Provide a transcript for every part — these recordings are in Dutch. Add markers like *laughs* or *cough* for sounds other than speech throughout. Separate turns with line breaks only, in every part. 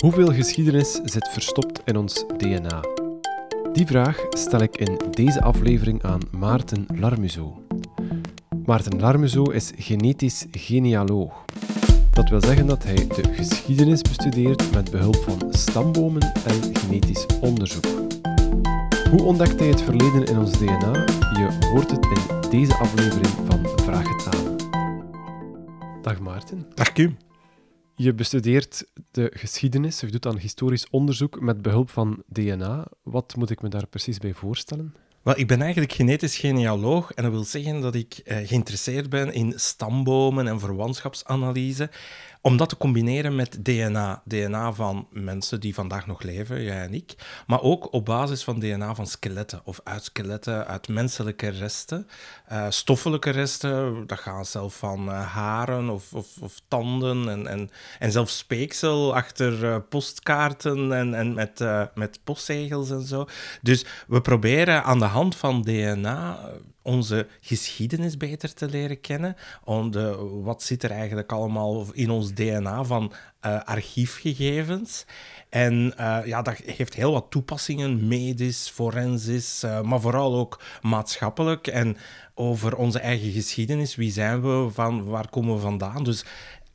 Hoeveel geschiedenis zit verstopt in ons DNA? Die vraag stel ik in deze aflevering aan Maarten Larmuzo. Maarten Larmuzo is genetisch genealoog. Dat wil zeggen dat hij de geschiedenis bestudeert met behulp van stambomen en genetisch onderzoek. Hoe ontdekt hij het verleden in ons DNA? Je hoort het in deze aflevering van Vraag het aan. Dag Maarten.
Dag Kim.
Je bestudeert de geschiedenis, je doet aan historisch onderzoek met behulp van DNA. Wat moet ik me daar precies bij voorstellen?
Wel, ik ben eigenlijk genetisch genealoog en dat wil zeggen dat ik eh, geïnteresseerd ben in stambomen en verwantschapsanalyse om dat te combineren met DNA. DNA van mensen die vandaag nog leven, jij en ik. Maar ook op basis van DNA van skeletten of uit skeletten, uit menselijke resten. Uh, stoffelijke resten, dat gaan zelf van uh, haren of, of, of, tanden en, en, en zelfs speeksel achter uh, postkaarten en, en met, met postzegels en zo. Dus we proberen aan de hand van DNA onze geschiedenis beter te leren kennen. Wat zit er eigenlijk allemaal in ons DNA van uh, archiefgegevens. En uh, ja, dat heeft heel wat toepassingen, medisch, forensisch, uh, maar vooral ook maatschappelijk. En over onze eigen geschiedenis, wie zijn we, van, waar komen we vandaan. Dus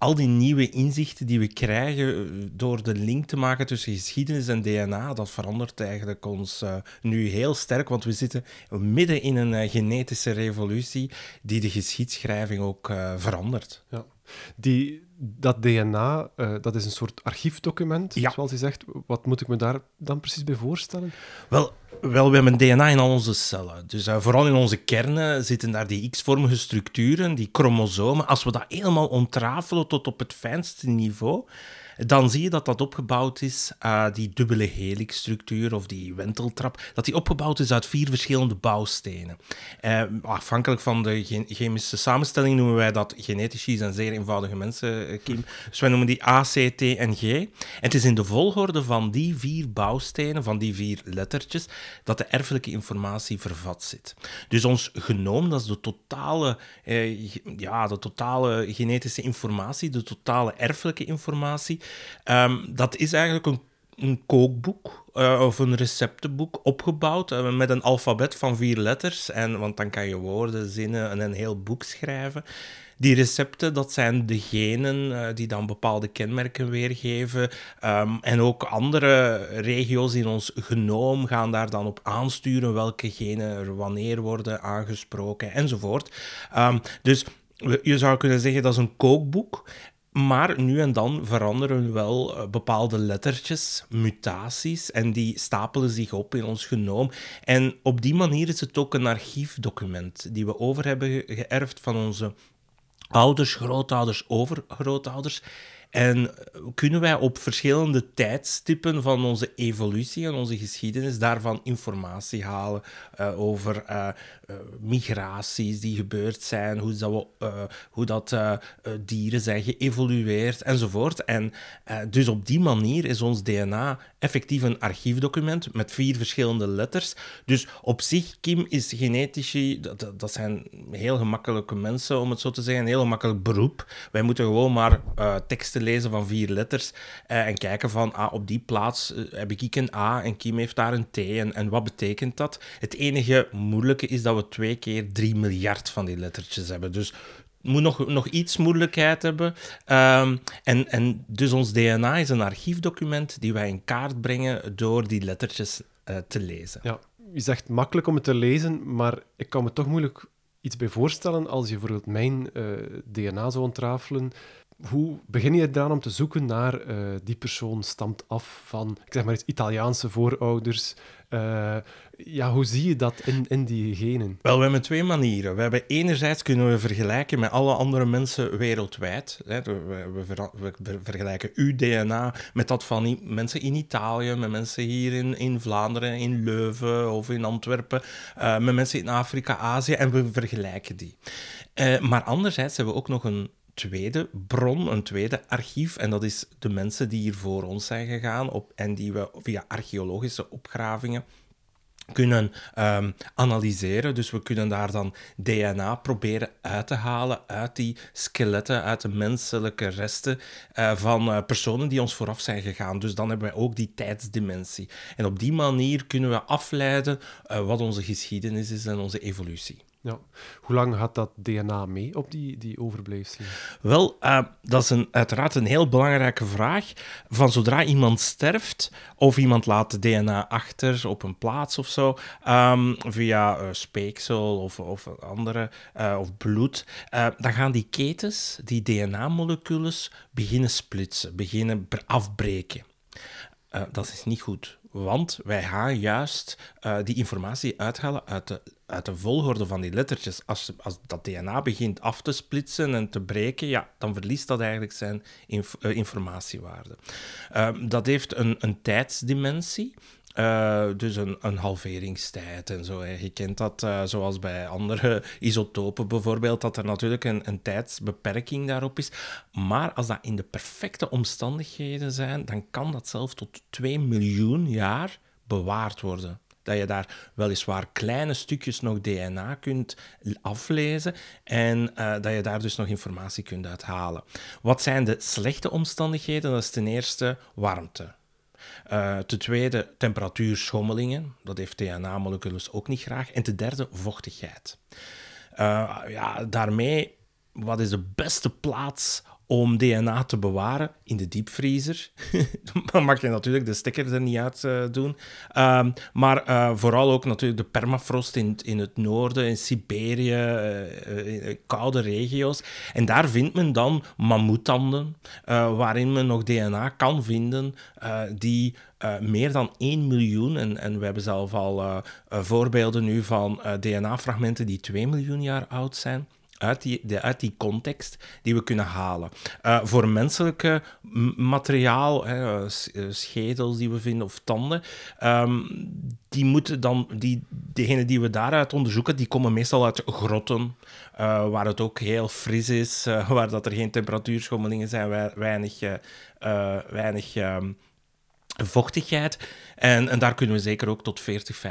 al die nieuwe inzichten die we krijgen eh, door de link te maken tussen geschiedenis en DNA, dat verandert eigenlijk ons uh, nu heel sterk, want we zitten midden in een uh, genetische revolutie die de geschiedschrijving ook uh, verandert.
Ja. Die, dat DNA, dat is een soort archiefdocument, ja. zoals je zegt. Wat moet ik me daar dan precies bij voorstellen?
Wel, wel we hebben DNA in al onze cellen. Dus uh, vooral in onze kernen zitten daar die X-vormige structuren, die chromosomen. Als we dat helemaal ontrafelen tot op het fijnste niveau, dan zie je dat dat opgebouwd is, uh, die dubbele helixstructuur of die wenteltrap, dat die opgebouwd is uit vier verschillende bouwstenen. Uh, afhankelijk van de chemische samenstelling noemen wij dat genetisch zijn zeer eenvoudige mensen, eh, Kim. Dus wij noemen die A, C, T en G. En het is in de volgorde van die vier bouwstenen, van die vier lettertjes, dat de erfelijke informatie vervat zit. Dus ons genoom, dat is de totale, eh, ja, de totale genetische informatie, de totale erfelijke informatie. Um, dat is eigenlijk een, een kookboek uh, of een receptenboek opgebouwd uh, met een alfabet van vier letters. En, want dan kan je woorden, zinnen en een heel boek schrijven. Die recepten, dat zijn de genen uh, die dan bepaalde kenmerken weergeven. Um, en ook andere regio's in ons genoom gaan daar dan op aansturen welke genen er wanneer worden aangesproken enzovoort. Um, dus je zou kunnen zeggen dat is een kookboek. Maar nu en dan veranderen wel uh, bepaalde lettertjes, mutaties, en die stapelen zich op in ons genoom. En op die manier is het ook een archiefdocument die we over hebben geërfd van onze ouders, grootouders, overgrootouders. En kunnen wij op verschillende tijdstippen van onze evolutie en onze geschiedenis daarvan informatie halen uh, over uh, uh, migraties die gebeurd zijn, hoe dat, hoe dat dieren zijn geëvolueerd enzovoort. En dus op die manier is ons DNA effectief een archiefdocument met vier verschillende letters. Dus op zich, Kim is genetici, dat, dat zijn heel gemakkelijke mensen, om het zo te zeggen, een heel gemakkelijk beroep. Wij moeten gewoon maar teksten lezen van vier letters uh, en kijken van ah, op die plaats uh, heb ik een A en Kim heeft daar een T en, en wat betekent dat? Het enige moeilijke is dat we twee keer drie miljard van die lettertjes hebben. Dus moet nog, nog iets moeilijkheid hebben. Um, en, en dus ons DNA is een archiefdocument die wij in kaart brengen door die lettertjes uh, te lezen.
Ja, je zegt makkelijk om het te lezen, maar ik kan me toch moeilijk iets bij voorstellen als je bijvoorbeeld mijn uh, DNA zou ontrafelen hoe begin je dan om te zoeken naar uh, die persoon stamt af van, ik zeg maar Italiaanse voorouders? Uh, ja, hoe zie je dat in, in die genen?
Wel, we hebben twee manieren. We hebben enerzijds kunnen we vergelijken met alle andere mensen wereldwijd. We, we, ver, we, vergelijken uw DNA met dat van mensen in Italië, met mensen hier in, in Vlaanderen, in Leuven of in Antwerpen, uh, met mensen in Afrika, Azië, en we vergelijken die. maar anderzijds hebben we ook nog een tweede bron, een tweede archief. En dat is de mensen die hier voor ons zijn gegaan op, en die we via archeologische opgravingen kunnen um, analyseren. Dus we kunnen daar dan DNA proberen uit te halen uit die skeletten, uit de menselijke resten uh, van uh, personen die ons vooraf zijn gegaan. Dus dan hebben wij ook die tijdsdimensie. En op die manier kunnen we afleiden uh, wat onze geschiedenis is en onze evolutie.
Ja. Hoe lang gaat dat DNA mee op die, die overblijfselen?
Wel, uh, dat is een, uiteraard een heel belangrijke vraag. Van zodra iemand sterft, of iemand laat DNA achter op een plaats of zo, um, via uh, speeksel of, of andere, uh, of bloed, dan gaan die ketens, die DNA-moleculen, beginnen splitsen, beginnen afbreken. Dat is niet goed. Want wij gaan juist uh, die informatie uithalen uit de, uit de volgorde van die lettertjes. Als, als dat DNA begint af te splitsen en te breken, ja, dan verliest dat eigenlijk zijn uh, informatiewaarde. Uh, dat heeft een, een tijdsdimensie. Uh, dus een, een halveringstijd en zo. Je kent dat uh, zoals bij andere *laughs* isotopen bijvoorbeeld, dat er natuurlijk een, een tijdsbeperking daarop is. Maar als dat in de perfecte omstandigheden zijn, dan kan dat zelfs tot 2 miljoen jaar bewaard worden. Dat je daar weliswaar kleine stukjes nog DNA kunt aflezen en uh, dat je daar dus nog informatie kunt uithalen. Wat zijn de slechte omstandigheden? Dat is ten eerste warmte. Uh, ten tweede, temperatuurschommelingen. Dat heeft DNA-moleculen ook niet graag. En ten derde, vochtigheid. Uh, ja, daarmee, wat is de beste plaats om DNA te bewaren in de diepvriezer. *laughs* Dan mag je natuurlijk de stekker er niet uit uh, doen. Uh, maar uh, vooral ook natuurlijk de permafrost in, in het noorden, in Siberië, in koude regio's. En daar vindt men dan mammoetanden, waarin men nog DNA kan vinden die meer dan 1 miljoen, en, en we hebben zelf al voorbeelden nu van DNA-fragmenten die 2 miljoen jaar oud zijn uit die, uit die context die we kunnen halen. Uh, voor menselijke materiaal, hè, eh, schedels die we vinden of tanden, um, die moeten dan, die, degene die we daaruit onderzoeken, die komen meestal uit grotten, waar het ook heel fris is, *laughs* waar dat er geen temperatuurschommelingen zijn, weinig, weinig um, vochtigheid. En, en, daar kunnen we zeker ook tot 40,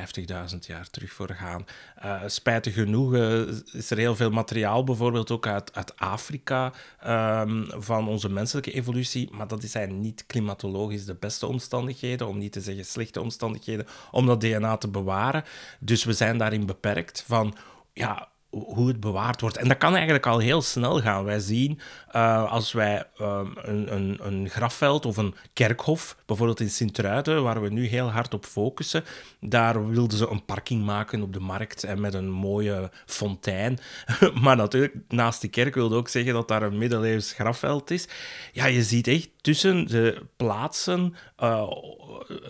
50.000 jaar terug voor gaan. Uh, spijtig genoeg uh, is er heel veel materiaal, bijvoorbeeld ook uit, uit Afrika, um, van onze menselijke evolutie. Maar dat zijn niet klimatologisch de beste omstandigheden, om niet te zeggen slechte omstandigheden, om dat DNA te bewaren. Dus we zijn daarin beperkt van ja, hoe het bewaard wordt. En dat kan eigenlijk al heel snel gaan. Wij zien uh, als wij uh, een, een, een, grafveld of een kerkhof, bijvoorbeeld in Sint-Truiden, waar we nu heel hard op focussen, daar wilden ze een parking maken op de markt en met een mooie fontein. *laughs* maar natuurlijk, naast die kerk wilde ook zeggen dat daar een middeleeuws grafveld is. Ja, je ziet echt tussen de plaatsen uh,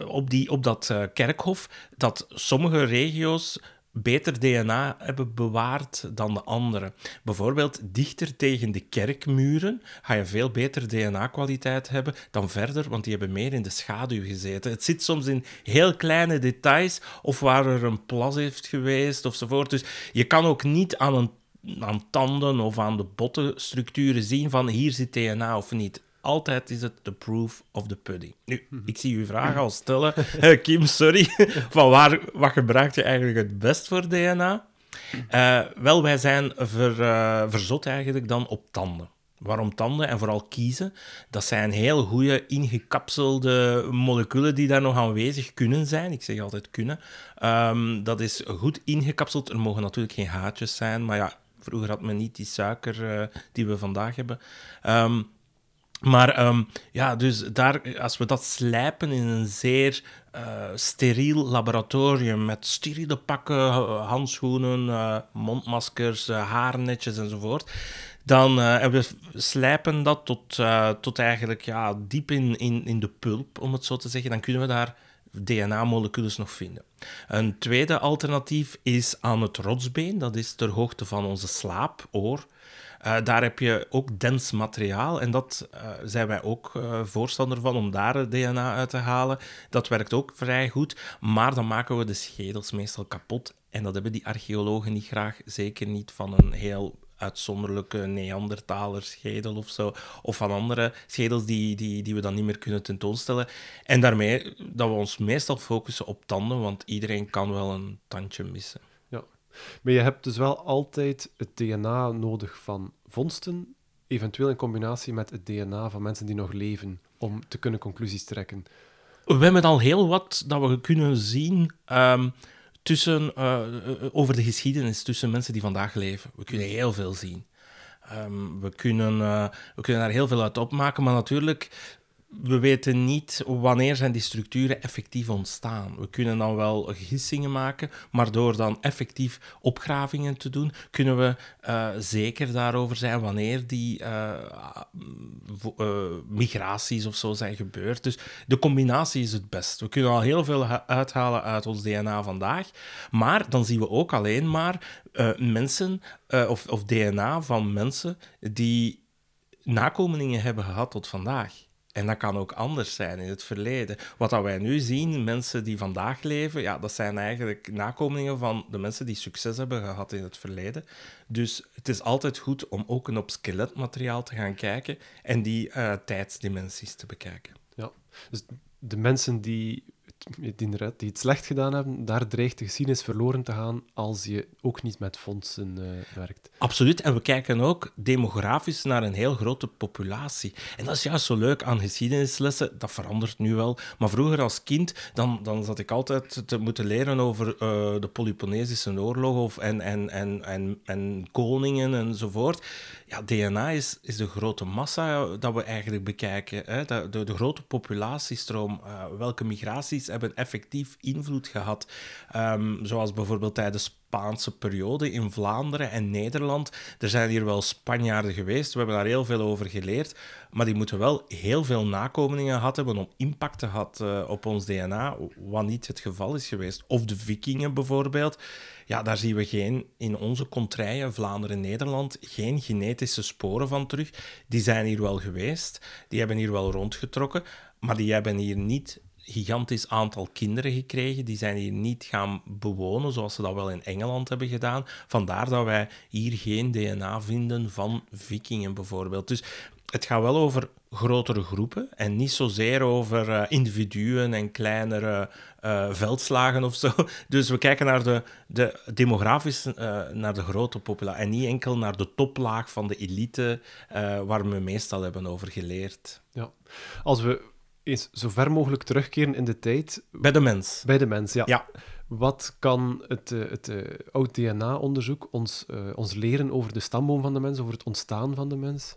op, die, op dat kerkhof dat sommige regio's beter DNA hebben bewaard dan de andere. Bijvoorbeeld dichter tegen de kerkmuren ga je veel beter DNA-kwaliteit hebben dan verder, want die hebben meer in de schaduw gezeten. Het zit soms in heel kleine details of waar er een plas heeft geweest ofzovoort. Dus je kan ook niet aan een aan tanden of aan de bottenstructuren zien van hier zit DNA of niet altijd is het the proof of the pudding. Nu, mhm. ik zie uw vraag al stellen. *laughs* Kim, sorry. *laughs* Van waar, wat gebruik je eigenlijk het best voor DNA? Uh, wel, wij zijn ver, uh, verzot eigenlijk dan op tanden. Waarom tanden en vooral kiezen? Dat zijn heel goede ingekapselde moleculen die daar nog aanwezig kunnen zijn. Ik zeg altijd kunnen. Um, dat is goed ingekapseld. Er mogen natuurlijk geen haatjes zijn, maar ja, vroeger had men niet die suiker uh, die we vandaag hebben. Um, maar um, ja, dus daar, als we dat slijpen in een zeer uh, steriel laboratorium met steriele pakken, handschoenen, uh, mondmaskers, haarnetjes enzovoort, dan uh, we slijpen dat tot, tot eigenlijk ja, diep in, in, in de pulp, om het zo te zeggen. Dan kunnen we daar DNA-moleculen nog vinden. Een tweede alternatief is aan het rotsbeen, dat is ter hoogte van onze slaapoor. Uh, daar heb je ook dens materiaal en dat uh, zijn wij ook uh, voorstander van om daar het DNA uit te halen. Dat werkt ook vrij goed, maar dan maken we de schedels meestal kapot en dat hebben die archeologen niet graag, zeker niet van een heel uitzonderlijke Neandertaler-schedel of zo. Of van andere schedels die, die, die we dan niet meer kunnen tentoonstellen. En daarmee dat we ons meestal focussen op tanden, want iedereen kan wel een tandje missen.
Maar je hebt dus wel altijd het DNA nodig van vondsten, eventueel in combinatie met het DNA van mensen die nog leven, om te kunnen conclusies trekken.
We hebben al heel wat dat we kunnen zien ehm, tussen, eh, over de geschiedenis tussen mensen die vandaag leven. We kunnen heel veel zien. Ehm, we, kunnen, uh, we kunnen daar heel veel uit opmaken, maar natuurlijk we weten niet wanneer zijn die structuren effectief ontstaan. We kunnen dan wel gissingen maken, maar door dan effectief opgravingen te doen, kunnen we uh, zeker daarover zijn wanneer die uh, uh, migraties of zo zijn gebeurd. Dus de combinatie is het best. We kunnen al heel veel uithalen uit ons DNA vandaag, maar dan zien we ook alleen maar mensen of, of DNA van mensen die nakomelingen hebben gehad tot vandaag. En dat kan ook anders zijn in het verleden. Wat dat wij nu zien, mensen die vandaag leven, ja, dat zijn eigenlijk nakomelingen van de mensen die succes hebben gehad in het verleden. Dus het is altijd goed om ook op skeletmateriaal te gaan kijken en die uh, tijdsdimensies te bekijken.
Ja, dus de mensen die die, die het slecht gedaan hebben, daar dreigt de geschiedenis verloren te gaan als je ook niet met fondsen uh, werkt.
Absoluut. En we kijken ook demografisch naar een heel grote populatie. En dat is juist zo leuk aan geschiedenislessen. Dat verandert nu wel. Maar vroeger als kind, dan, dan zat ik altijd te moeten leren over uh, de Peloponnesische oorlog of, en, en, en, en, en koningen enzovoort ja, DNA is, is de grote massa dat we eigenlijk bekijken. Hè? De, de, de grote populatiestroom. Uh, welke migraties hebben effectief invloed gehad? Um, zoals bijvoorbeeld tijdens de Spaanse periode in Vlaanderen en Nederland. Er zijn hier wel Spanjaarden geweest, we hebben daar heel veel over geleerd. Maar die moeten wel heel veel nakomelingen gehad hebben om impact te had uh, op ons DNA, wat niet het geval is geweest. Of de vikingen bijvoorbeeld ja, daar zien we geen, in onze contraien, Vlaanderen en Nederland, geen genetische sporen van terug. Die zijn hier wel geweest, die hebben hier wel rondgetrokken, maar die hebben hier niet gigantisch aantal kinderen gekregen. Die zijn hier niet gaan bewonen, zoals ze dat wel in Engeland hebben gedaan. Vandaar dat wij hier geen DNA vinden van vikingen bijvoorbeeld. Dus het gaat wel over grotere groepen en niet zozeer over uh, individuen en kleinere uh, veldslagen of zo. *laughs* Dus we kijken naar de, de demografisch uh, naar de grote populatie en niet enkel naar de toplaag van de elite waar we meestal hebben over geleerd.
Ja, als we eens zo ver mogelijk terugkeren in de tijd.
Bij de mens.
Bij de mens, ja.
ja.
Wat kan het, het, het oud-DNA-onderzoek ons, ons leren over de stamboom van de mens, over het ontstaan van de mens?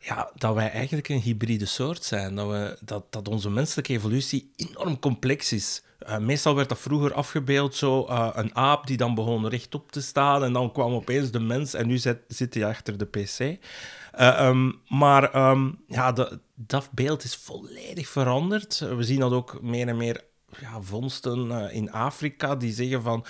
Ja, dat wij eigenlijk een hybride soort zijn. Dat, we, dat, dat onze menselijke evolutie enorm complex is. Uh, meestal werd dat vroeger afgebeeld, zo uh, een aap die dan begon rechtop te staan en dan kwam opeens de mens en nu zit, zit hij achter de pc. Uh, um, maar um, ja, dat beeld is volledig veranderd. We zien dat ook meer en meer ja, vondsten in Afrika die zeggen van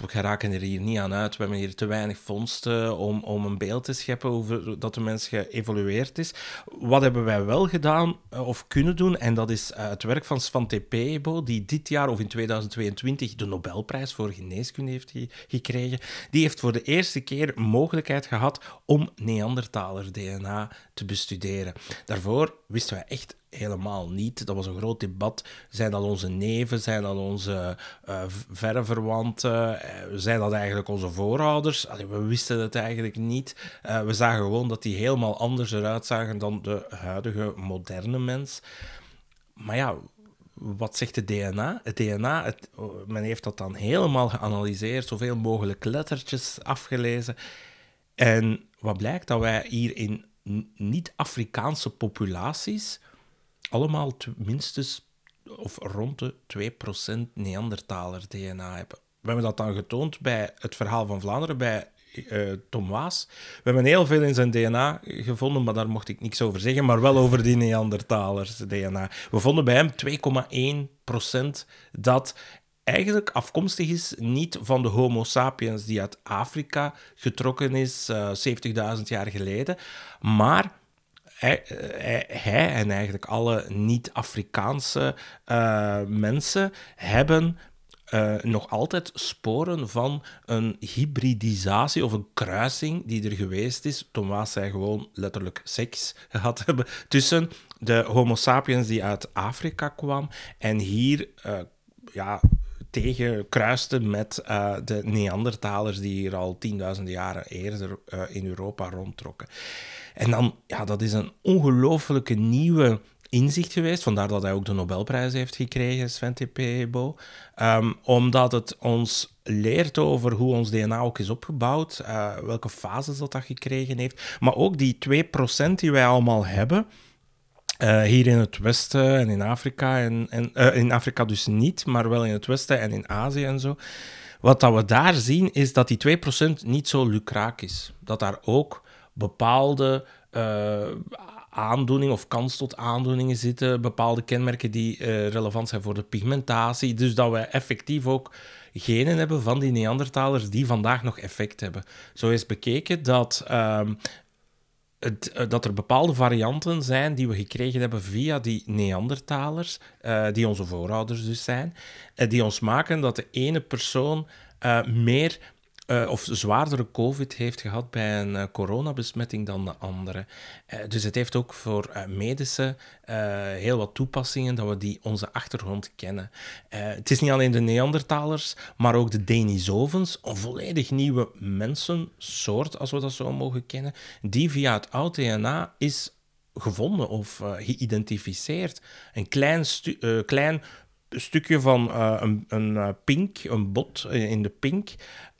we geraken er hier niet aan uit. We hebben hier te weinig vondsten om, om een beeld te scheppen over dat de mens geëvolueerd is. Wat hebben wij wel gedaan eh, of kunnen doen? En dat is eh, het werk van Svante Pääbo, die dit jaar of in 2022 de Nobelprijs voor geneeskunde heeft gekregen. Die heeft voor de eerste keer mogelijkheid gehad om Neandertaler DNA te bestuderen. Daarvoor wisten wij echt helemaal niet. Dat was een groot debat. Zijn dat onze neven? Zijn dat onze uh, verre verwanten? Uh, zijn dat eigenlijk onze voorouders? We wisten het eigenlijk niet. Uh, we zagen gewoon dat die helemaal anders eruit zagen dan de huidige moderne mens. Maar ja, wat zegt het DNA? Het DNA, men heeft dat dan helemaal geanalyseerd, zoveel mogelijk lettertjes afgelezen. En wat blijkt? Dat wij hier in niet-Afrikaanse populaties allemaal minstens of rond de 2% Neandertaler DNA hebben. We hebben dat dan getoond bij het verhaal van Vlaanderen, bij uh, Tom Waas. We hebben heel veel in zijn DNA gevonden, maar daar mocht ik niks over zeggen, maar wel over die Neandertalers DNA. We vonden bij hem 2,1% dat eigenlijk afkomstig is niet van de Homo sapiens die uit Afrika getrokken is uh, eh, 70.000 jaar geleden, maar hij, hij, en eigenlijk alle niet-Afrikaanse uh, mensen hebben nog altijd sporen van een hybridisatie of een kruising die er geweest is, toen zij gewoon letterlijk seks gehad hebben, tussen de Homo sapiens die uit Afrika kwam en hier ja, tegen kruiste met uh, de Neandertalers die hier al tienduizenden jaren eerder in Europa rondtrokken. En dan, ja, dat is een ongelooflijke nieuwe inzicht geweest. Vandaar dat hij ook de Nobelprijs heeft gekregen, Sven T. Um, omdat het ons leert over hoe ons DNA ook is opgebouwd, uh, welke fases dat dat gekregen heeft. Maar ook die 2% die wij allemaal hebben. Uh, hier in het Westen en in Afrika, en, en uh, in Afrika dus niet, maar wel in het Westen en in Azië en zo. Wat dat we daar zien, is dat die 2% niet zo lucraak is. Dat daar ook bepaalde uh, aandoeningen of kans tot aandoeningen zitten, bepaalde kenmerken die relevant zijn voor de pigmentatie. Dus dat we effectief ook genen hebben van die Neandertalers die vandaag nog effect hebben. Zo is bekeken dat, uh, uh, dat er bepaalde varianten zijn die we gekregen hebben via die Neandertalers, uh, die onze voorouders dus zijn, die ons maken dat de ene persoon meer uh, of zwaardere COVID heeft gehad bij een uh, coronabesmetting dan de andere. Uh, dus het heeft ook voor medische heel wat toepassingen dat we die onze achtergrond kennen. het is niet alleen de Neandertalers, maar ook de Denisovens, een volledig nieuwe mensensoort, als we dat zo mogen kennen, die via het oud DNA is gevonden of geïdentificeerd. Een klein, klein stukje van uh, een, een uh, pink, een bot in de pink.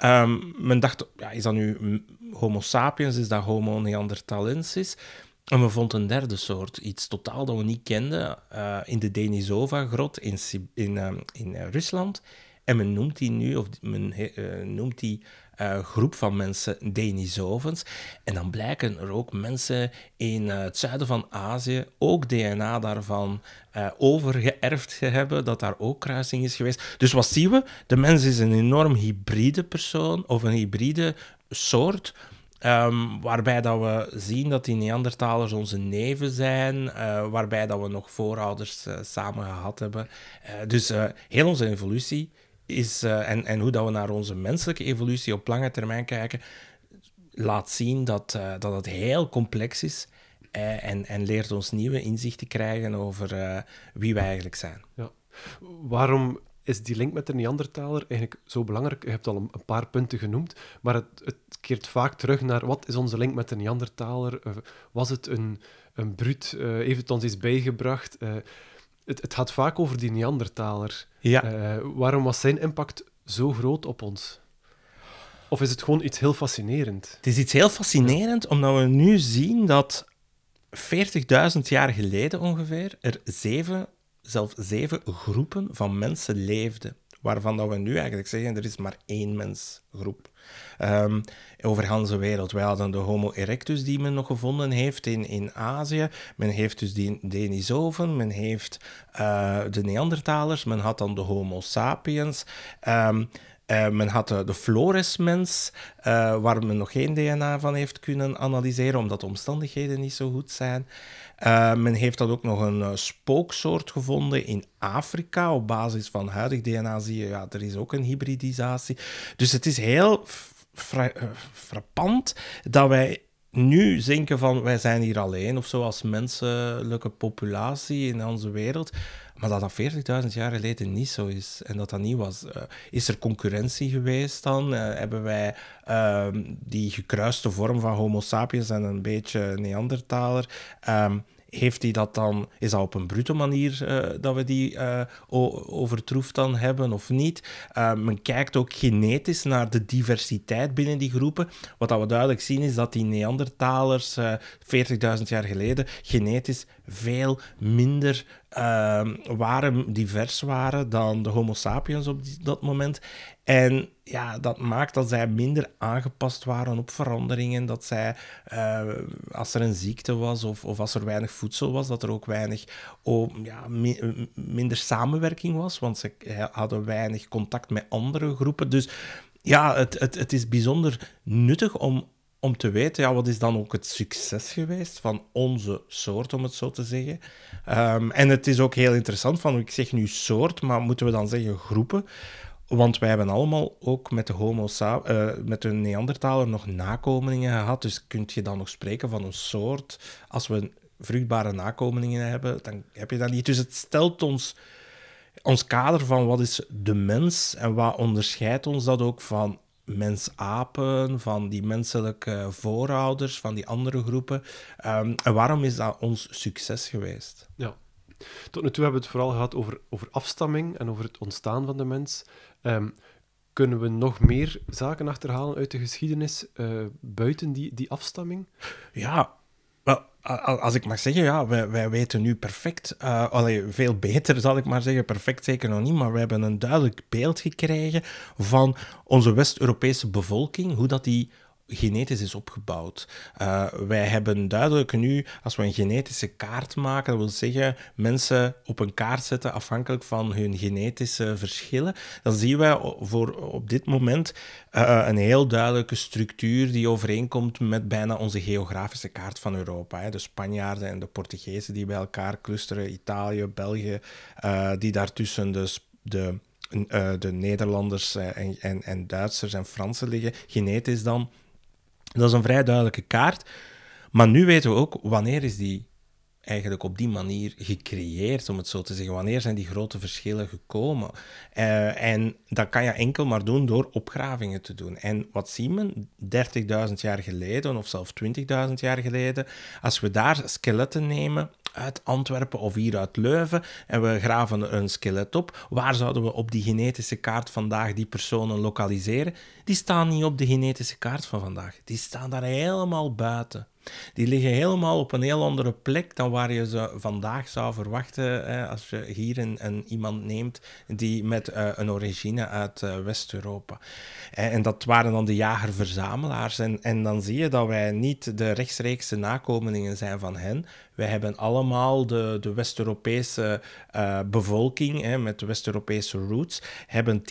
Um, men dacht, ja, is dat nu Homo sapiens, is dat Homo neanderthalensis? En we vonden een derde soort, iets totaal dat we niet kenden, uh, in de Denisova-grot in, in, in Rusland. En men noemt die nu, of men noemt die uh, groep van mensen Denisovens. En dan blijken er ook mensen in uh, het zuiden van Azië ook DNA daarvan uh, overgeërfd hebben, dat daar ook kruising is geweest. Dus wat zien we? De mens is een enorm hybride persoon of een hybride soort. Um, waarbij dat we zien dat die Neandertalers onze neven zijn, waarbij dat we nog voorouders samen gehad hebben. Dus heel onze evolutie is, uh, en, en hoe dat we naar onze menselijke evolutie op lange termijn kijken, laat zien dat, uh, dat het heel complex is uh, en, en leert ons nieuwe inzichten krijgen over wie wij eigenlijk zijn.
Ja. Waarom is die link met de Neandertaler eigenlijk zo belangrijk? Je hebt al een, paar punten genoemd, maar het, het, keert vaak terug naar wat is onze link met de Neandertaler? was het een, een bruut? heeft het ons iets bijgebracht? Het, het gaat vaak over die Neandertaler. Ja. Uh, waarom was zijn impact zo groot op ons? Of is het gewoon iets heel fascinerend?
Het is iets heel fascinerend, omdat we nu zien dat 40.000 jaar geleden ongeveer er zeven, zelfs zeven groepen van mensen leefden. Waarvan dat we nu eigenlijk zeggen, er is maar één mensgroep. Um, over de wereld. Wij hadden de Homo erectus die men nog gevonden heeft in, in Azië. Men heeft dus die Denisoven, men heeft uh, de Neandertalers, men had dan de Homo sapiens. Um, uh, men had de, de Flores-mens, uh, waar men nog geen DNA van heeft kunnen analyseren, omdat de omstandigheden niet zo goed zijn. Uh, men heeft dan ook nog een spooksoort gevonden in Afrika. Op basis van huidig DNA zie je, ja, er is ook een hybridisatie. Dus het is heel fra frappant dat wij nu denken van wij zijn hier alleen of zo als menselijke populatie in onze wereld. Maar dat dat 40.000 jaar geleden niet zo is en dat dat niet was. Uh, is er concurrentie geweest dan? Uh, hebben wij uh, die gekruiste vorm van Homo sapiens en een beetje Neandertaler? Um, heeft hij dat dan, is dat op een brute manier uh, dat we die uh, overtroefd dan hebben of niet? Uh, men kijkt ook genetisch naar de diversiteit binnen die groepen. Wat dat we duidelijk zien is dat die Neandertalers 40.000 jaar geleden genetisch veel minder waren, divers waren dan de Homo sapiens op dat moment. En ja, dat maakt dat zij minder aangepast waren op veranderingen. Dat zij, uh, als er een ziekte was of, of als er weinig voedsel was, dat er ook weinig, oh, ja, mi minder samenwerking was. Want ze hadden weinig contact met andere groepen. Dus ja, het, het, het is bijzonder nuttig om, om te weten, ja, wat is dan ook het succes geweest van onze soort, om het zo te zeggen. Um, en het is ook heel interessant van, ik zeg nu soort, maar moeten we dan zeggen groepen? Want wij hebben allemaal ook met de homo uh, met de Neandertaler nog nakomelingen gehad. Dus kun je dan nog spreken van een soort. Als we vruchtbare nakomelingen hebben, dan heb je dat niet. Dus het stelt ons ons kader van wat is de mens en wat onderscheidt ons dat ook van mensapen, van die menselijke voorouders, van die andere groepen. Um, en waarom is dat ons succes geweest?
Ja. Tot nu toe hebben we het vooral gehad over, over afstamming en over het ontstaan van de mens. Um, kunnen we nog meer zaken achterhalen uit de geschiedenis uh, buiten die, die afstamming?
Ja, als ik mag zeggen, ja, wij, wij weten nu perfect, uh, allee, veel beter zal ik maar zeggen, perfect zeker nog niet, maar we hebben een duidelijk beeld gekregen van onze West-Europese bevolking, hoe dat die genetisch is opgebouwd. Uh, wij hebben duidelijk nu, als we een genetische kaart maken, dat wil zeggen mensen op een kaart zetten afhankelijk van hun genetische verschillen, dan zien wij voor op dit moment uh, een heel duidelijke structuur die overeenkomt met bijna onze geografische kaart van Europa. Hè. De Spanjaarden en de Portugezen die bij elkaar clusteren, Italië, België, uh, die daartussen de, de de Nederlanders en, en, en Duitsers en Fransen liggen. Genetisch dan dat is een vrij duidelijke kaart. Maar nu weten we ook wanneer is die eigenlijk op die manier gecreëerd, om het zo te zeggen. Wanneer zijn die grote verschillen gekomen? Uh, en dat kan je enkel maar doen door opgravingen te doen. En wat zien we 30.000 jaar geleden, of zelfs 20.000 jaar geleden, als we daar skeletten nemen uit Antwerpen of hier uit Leuven en we graven een skelet op, waar zouden we op die genetische kaart vandaag die personen lokaliseren? Die staan niet op de genetische kaart van vandaag. Die staan daar helemaal buiten. Die liggen helemaal op een heel andere plek dan waar je ze vandaag zou verwachten hè, als je hier een, iemand neemt die met uh, een origine uit uh, West-Europa. En dat waren dan de jager-verzamelaars. En, en dan zie je dat wij niet de rechtstreekse nakomelingen zijn van hen. Wij hebben allemaal de, de West-Europese uh, bevolking hè, met West-Europese roots, hebben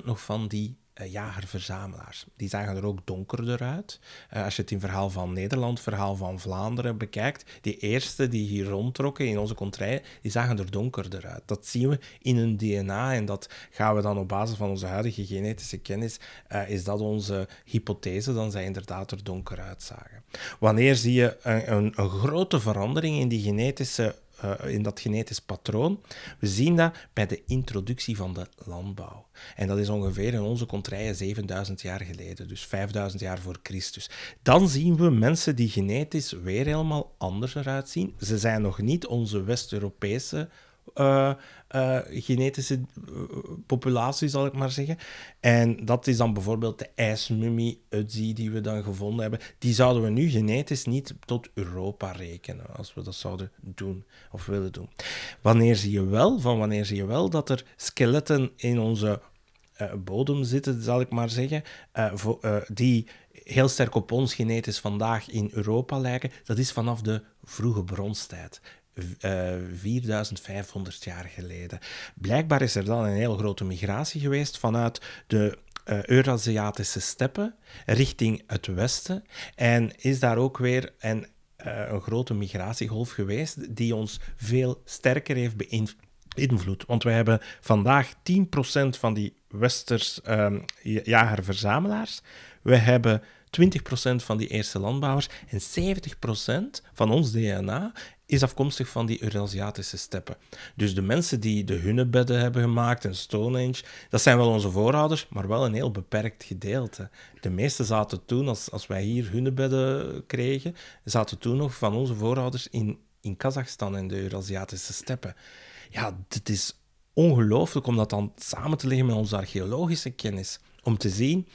10% nog van die jager-verzamelaars. Die zagen er ook donkerder uit. Uh, als je het in verhaal van Nederland, verhaal van Vlaanderen bekijkt, die eerste die hier rondtrokken in onze contrij, die zagen er donkerder uit. Dat zien we in hun DNA en dat gaan we dan op basis van onze huidige genetische kennis, uh, is dat onze hypothese, dan zij inderdaad er donker uitzagen. Wanneer zie je een, een, een grote verandering in die genetische uh, in dat genetisch patroon. We zien dat bij de introductie van de landbouw. En dat is ongeveer in onze contraien 7000 jaar geleden, dus 5000 jaar voor Christus. Dan zien we mensen die genetisch weer helemaal anders eruit zien. Ze zijn nog niet onze West-Europese uh, uh, genetische uh, populatie, zal ik maar zeggen. En dat is dan bijvoorbeeld de ijsmummie Utzi die we dan gevonden hebben. Die zouden we nu genetisch niet tot Europa rekenen, als we dat zouden doen of willen doen. Wanneer zie je wel, van wanneer zie je wel dat er skeletten in onze bodem zitten, zal ik maar zeggen, die heel sterk op ons genetisch vandaag in Europa lijken, dat is vanaf de vroege bronstijd. 4500 eh, jaar geleden. Blijkbaar is er dan een heel grote migratie geweest vanuit de uh, Eurasiatische steppen richting het westen. En is daar ook weer een, uh, een grote migratiegolf geweest die ons veel sterker heeft beïnvloed. Want we hebben vandaag 10% van die westers um, jager-verzamelaars. We hebben 20% van die eerste landbouwers en 70% van ons DNA is afkomstig van die Eurasiatische steppen. Dus de mensen die de hunnebedden hebben gemaakt en Stonehenge, dat zijn wel onze voorouders, maar wel een heel beperkt gedeelte. De meeste zaten toen, als, als wij hier hunnebedden kregen, zaten toen nog van onze voorouders in, in Kazachstan en de Eurasiatische steppen. Ja, dit is ongelooflijk om dat dan samen te leggen met onze archeologische kennis. Om te zien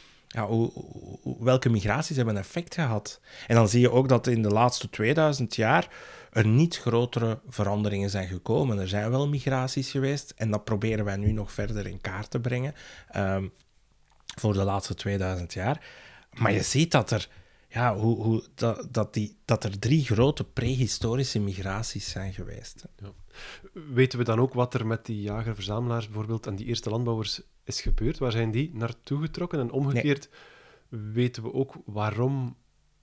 welke migraties hebben effect gehad. En dan zie je ook dat in de laatste 2000 jaar er niet grotere veranderingen zijn gekomen. Er zijn wel migraties geweest en dat proberen wij nu nog verder in kaart te brengen um, voor de laatste 2000 jaar. Maar je ziet dat er, ja, hoe, hoe, dat, dat, die, dat er drie grote prehistorische migraties zijn geweest. Ja.
Weten we dan ook wat er met die jager-verzamelaars bijvoorbeeld en die eerste landbouwers is gebeurd? Waar zijn die naartoe getrokken? En omgekeerd weten we ook waarom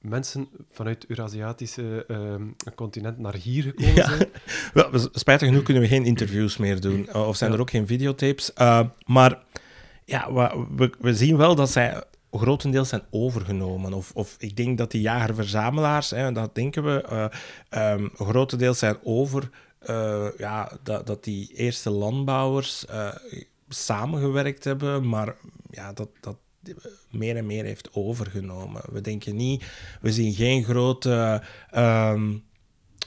mensen vanuit het Eurasiatische uh, continent naar hier gekomen ja. zijn. *laughs*
Wel, spijtig genoeg kunnen we geen interviews meer doen. Of zijn er ook geen videotapes. Uh, maar ja, we, we zien wel dat zij grotendeels zijn overgenomen. Of, of ik denk dat die jager-verzamelaars, dat denken we, uh, um, grotendeels zijn over. Ja, dat, dat die eerste landbouwers samengewerkt hebben, maar ja, dat, dat meer en meer heeft overgenomen. We denken niet, we zien geen grote, um,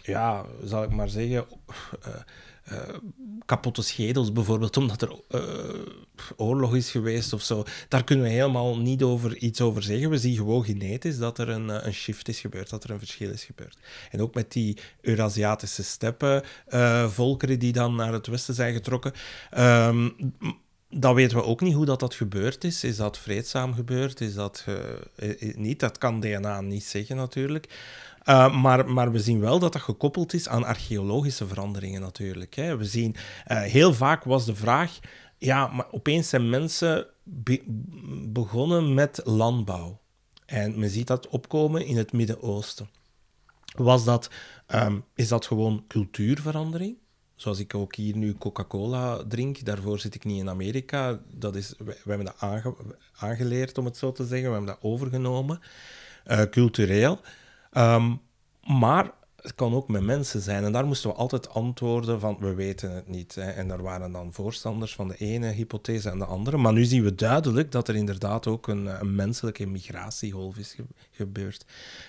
ja, zal ik maar zeggen, uh, kapotte schedels bijvoorbeeld, omdat er uh, oorlog is geweest of zo. Daar kunnen we helemaal niet over, iets over zeggen. We zien gewoon genetisch dat er een, een shift is gebeurd, dat er een verschil is gebeurd. En ook met die Eurasiatische steppen, volkeren die dan naar het westen zijn getrokken. Um, dat weten we ook niet hoe dat, dat gebeurd is. Is dat vreedzaam gebeurd? Is dat niet? Dat kan DNA niet zeggen natuurlijk. Uh, maar, maar we zien wel dat dat gekoppeld is aan archeologische veranderingen natuurlijk. Hè. We zien, uh, heel vaak was de vraag, ja, maar opeens zijn mensen be begonnen met landbouw. En men ziet dat opkomen in het Midden-Oosten. Was dat, um, is dat gewoon cultuurverandering? Zoals ik ook hier nu Coca-Cola drink, daarvoor zit ik niet in Amerika. Dat is, we, hebben dat aange, aangeleerd, om het zo te zeggen. We hebben dat overgenomen, uh, cultureel. Um, maar het kan ook met mensen zijn. En daar moesten we altijd antwoorden van, we weten het niet. Hè. En daar waren dan voorstanders van de ene hypothese en de andere. Maar nu zien we duidelijk dat er inderdaad ook een, een menselijke migratiegolf is gebeurd.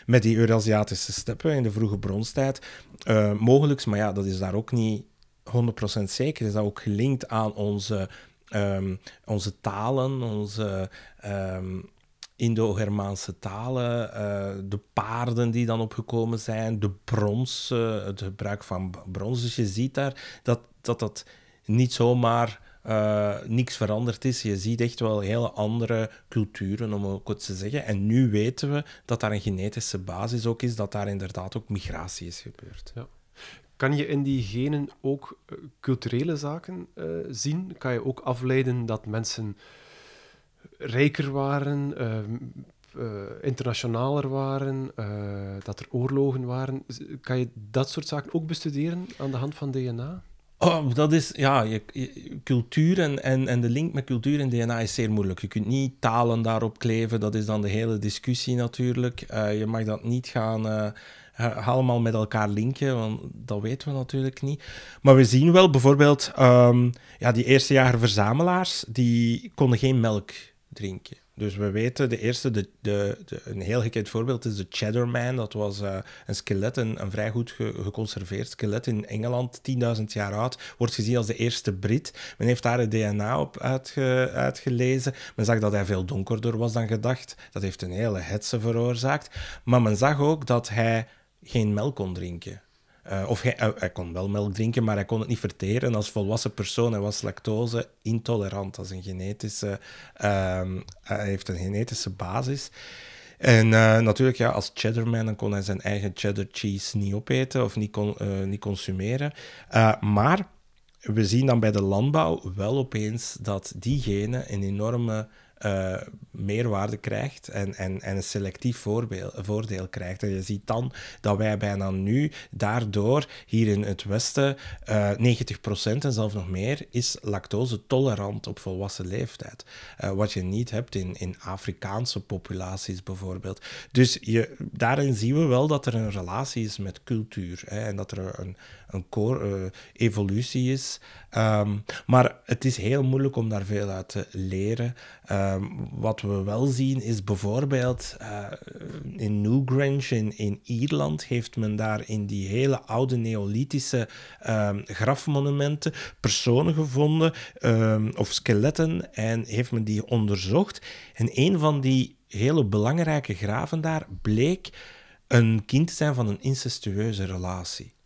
Met die Eurasiatische steppen in de vroege bronstijd. Uh, mogelijk, maar ja, dat is daar ook niet 100% zeker. Is dat ook gelinkt aan onze, um, onze talen, onze... Um, Indo-Germaanse talen, uh, de paarden die dan opgekomen zijn, de brons, uh, het gebruik van brons. Dus je ziet daar dat dat, dat niet zomaar uh, niks veranderd is. Je ziet echt wel hele andere culturen, om ook het te zeggen. En nu weten we dat daar een genetische basis ook is, dat daar inderdaad ook migratie is gebeurd. Ja.
Kan je in die genen ook culturele zaken zien? Kan je ook afleiden dat mensen rijker waren, uh, internationaler waren, dat er oorlogen waren. Kan je dat soort zaken ook bestuderen aan de hand van DNA?
Oh, dat is, ja, je, cultuur en, en, en de link met cultuur en DNA is zeer moeilijk. Je kunt niet talen daarop kleven, dat is dan de hele discussie natuurlijk. Je mag dat niet gaan allemaal met elkaar linken, want dat weten we natuurlijk niet. Maar we zien wel bijvoorbeeld, um, ja, die eerste jaren verzamelaars, die konden geen melk drinken. Dus we weten, de eerste, de, de, een heel gekend voorbeeld is de Cheddar Man. Dat was uh, een skelet, een, vrij goed ge, geconserveerd skelet in Engeland, 10.000 jaar oud. Wordt gezien als de eerste Brit. Men heeft daar het DNA op uitge, uitgelezen. Men zag dat hij veel donkerder was dan gedacht. Dat heeft een hele hetze veroorzaakt. Maar men zag ook dat hij geen melk kon drinken. Uh, of hij, uh, hij, kon wel melk drinken, maar hij kon het niet verteren als volwassen persoon. Hij was lactose intolerant. Dat een genetische, uh, hij heeft een genetische basis. En uh, natuurlijk, ja, als cheddarman dan kon hij zijn eigen cheddar cheese niet opeten of niet, con niet consumeren. maar we zien dan bij de landbouw wel opeens dat die genen een enorme uh, meerwaarde krijgt en, en, en een selectief voorbeeld, voordeel krijgt. En je ziet dan dat wij bijna nu daardoor hier in het Westen uh, eh, 90% en zelfs nog meer is lactose tolerant op volwassen leeftijd. Uh, wat je niet hebt in, in Afrikaanse populaties bijvoorbeeld. Dus je, daarin zien we wel dat er een relatie is met cultuur hè, en dat er een, een evolutie is. Um, maar het is heel moeilijk om daar veel uit te leren. Um, wat we wel zien is bijvoorbeeld uh, in Newgrange in, in Ierland heeft men daar in die hele oude neolithische um, grafmonumenten personen gevonden of skeletten en heeft men die onderzocht. En een van die hele belangrijke graven daar bleek een kind te zijn van een incestueuze relatie.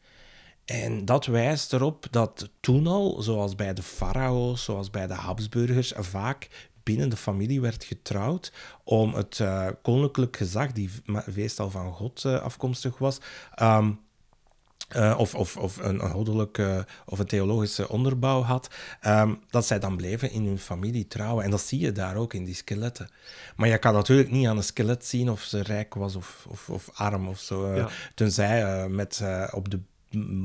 En dat wijst erop dat toen al, zoals bij de farao's, zoals bij de Habsburgers, vaak binnen de familie werd getrouwd om het uh, koninklijk gezag, die meestal van God uh, afkomstig was, um, uh, of, of, of een, een goddelijke of een theologische onderbouw had, um, dat zij dan bleven in hun familie trouwen. En dat zie je daar ook in die skeletten. Maar je kan natuurlijk niet aan een skelet zien of ze rijk was of, of, of arm of zo. Ja. Tenzij met, op de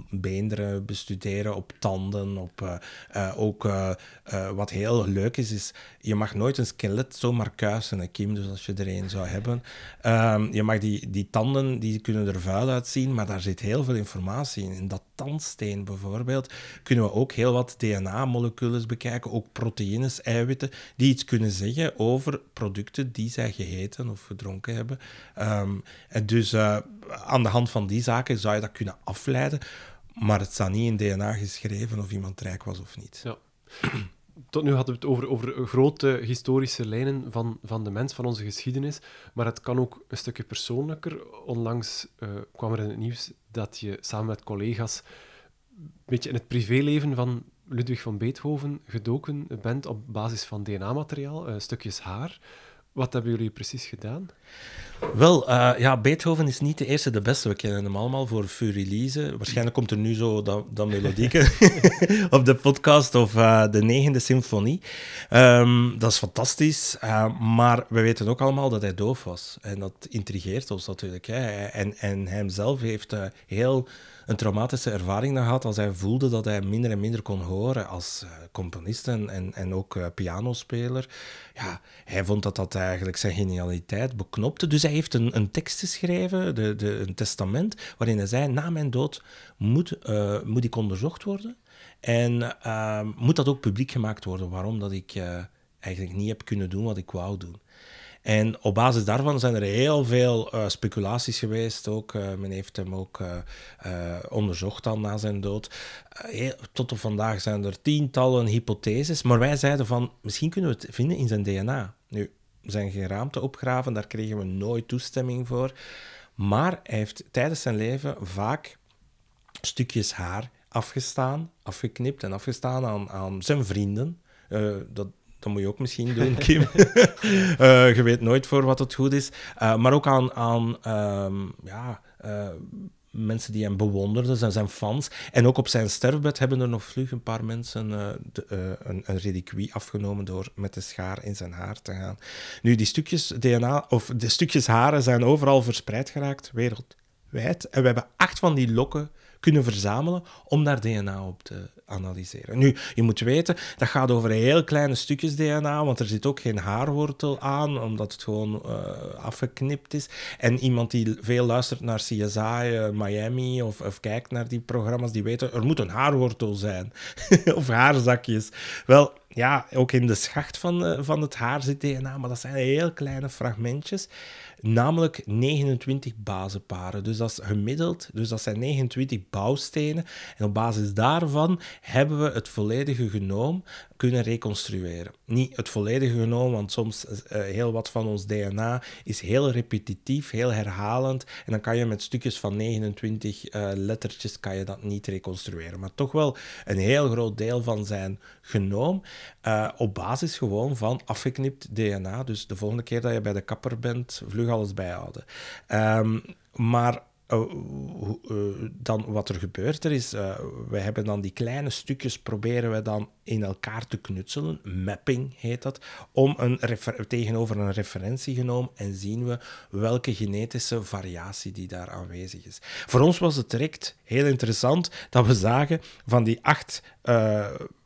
beenderen bestuderen, op tanden, op uh, uh, ook uh, wat heel leuk is, is je mag nooit een skelet zomaar kuisen, Kim, dus als je er een zou hebben. Um, je mag die, die tanden, die kunnen er vuil uitzien, maar daar zit heel veel informatie in. In dat tandsteen bijvoorbeeld kunnen we ook heel wat DNA-moleculen bekijken, ook proteïnes, eiwitten, die iets kunnen zeggen over producten die zij gegeten of gedronken hebben. Um, en dus aan de hand van die zaken zou je dat kunnen afleiden. Maar het staat niet in DNA geschreven of iemand rijk was of niet.
Tot nu hadden we het over, over grote historische lijnen van, van de mens, van onze geschiedenis. Maar het kan ook een stukje persoonlijker. Onlangs uh, kwam er in het nieuws dat je samen met collega's een beetje in het privéleven van Ludwig van Beethoven gedoken bent op basis van DNA-materiaal, uh, stukjes haar. Wat hebben jullie precies gedaan?
Wel, uh, ja, Beethoven is niet de eerste, de beste. We kennen hem allemaal voor Furilize. Waarschijnlijk komt er nu zo dat, dat melodieke *laughs* op de podcast of uh, de negende symfonie. Um, dat is fantastisch. Uh, maar we weten ook allemaal dat hij doof was. En dat intrigeert ons natuurlijk. Hè. En, en hij zelf heeft heel een traumatische ervaring gehad als hij voelde dat hij minder en minder kon horen als uh, componist en, en, ook uh, pianospeler. Ja, hij vond dat dat eigenlijk zijn genialiteit beknopte. Dus hij heeft een, een tekst geschreven, de, de, een testament, waarin hij zei, na mijn dood moet, uh, moet ik onderzocht worden. En moet dat ook publiek gemaakt worden. Waarom? Dat ik eigenlijk niet heb kunnen doen wat ik wou doen. En op basis daarvan zijn er heel veel uh, speculaties geweest. Ook, uh, men heeft hem ook uh, onderzocht dan na zijn dood. Heel, tot op vandaag zijn er tientallen hypotheses. Maar wij zeiden van, misschien kunnen we het vinden in zijn DNA. Nu, zijn geraamte opgraven, daar kregen we nooit toestemming voor. Maar hij heeft tijdens zijn leven vaak stukjes haar afgestaan, afgeknipt en afgestaan aan, aan zijn vrienden. dat, dat moet je ook misschien doen, Kim. uh, *laughs* je weet nooit voor wat het goed is. Uh, maar ook aan, aan um, ja, uh, mensen die hem bewonderden, zijn, zijn fans. En ook op zijn sterfbed hebben er nog vlug een paar mensen een, een reliquie afgenomen door met de schaar in zijn haar te gaan. Nu, die stukjes DNA, of de stukjes haren zijn overal verspreid geraakt, wereldwijd. En we hebben acht van die lokken kunnen verzamelen om daar DNA op te analyseren. Nu, je moet weten, dat gaat over heel kleine stukjes DNA, want er zit ook geen haarwortel aan, omdat het gewoon uh, afgeknipt is. En iemand die veel luistert naar CSI, uh, Miami of, of, kijkt naar die programma's, die weten, er moet een haarwortel zijn. *laughs* of haarzakjes. Wel, ja, ook in de schacht van, uh, van het haar zit DNA, maar dat zijn heel kleine fragmentjes namelijk 29 bazenparen. Dus dat is gemiddeld, dus dat zijn 29 bouwstenen. En op basis daarvan hebben we het volledige genoom kunnen reconstrueren. Niet het volledige genoom, want soms uh, heel wat van ons DNA is heel repetitief, heel herhalend. En dan kan je met stukjes van 29 uh, eh, lettertjes kan je dat niet reconstrueren. Maar toch wel een heel groot deel van zijn genoom uh, op basis gewoon van afgeknipt DNA. Dus de volgende keer dat je bij de kapper bent, vlug alles bijhouden. Um, maar dan wat er gebeurt er is, uh, we hebben dan die kleine stukjes proberen we dan in elkaar te knutselen, mapping heet dat, om een tegenover een referentiegenoom en zien we welke genetische variatie die daar aanwezig is. Voor ons was het direct heel interessant dat we zagen van die acht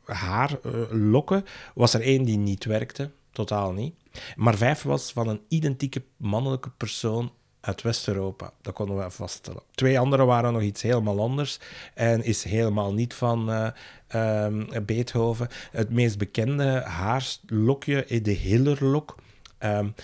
haarlokken was er één die niet werkte, totaal niet. Maar vijf was van een identieke mannelijke persoon uit West-Europa. Dat konden we vaststellen. Twee andere waren nog iets helemaal anders en is helemaal niet van uh, um, Beethoven. Het meest bekende haarlokje, de Hillerlok. Um,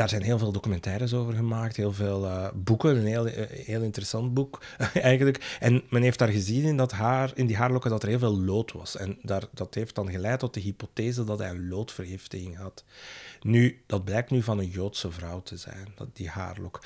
daar zijn heel veel documentaires over gemaakt, heel veel uh, boeken, een heel, eh, heel interessant boek *laughs* eigenlijk. En men heeft daar gezien in, dat haar, in die haarlokken dat er heel veel lood was. En daar, dat heeft dan geleid tot de hypothese dat hij een loodvergiftiging had. Nu, dat blijkt nu van een Joodse vrouw te zijn, dat, die haarlok.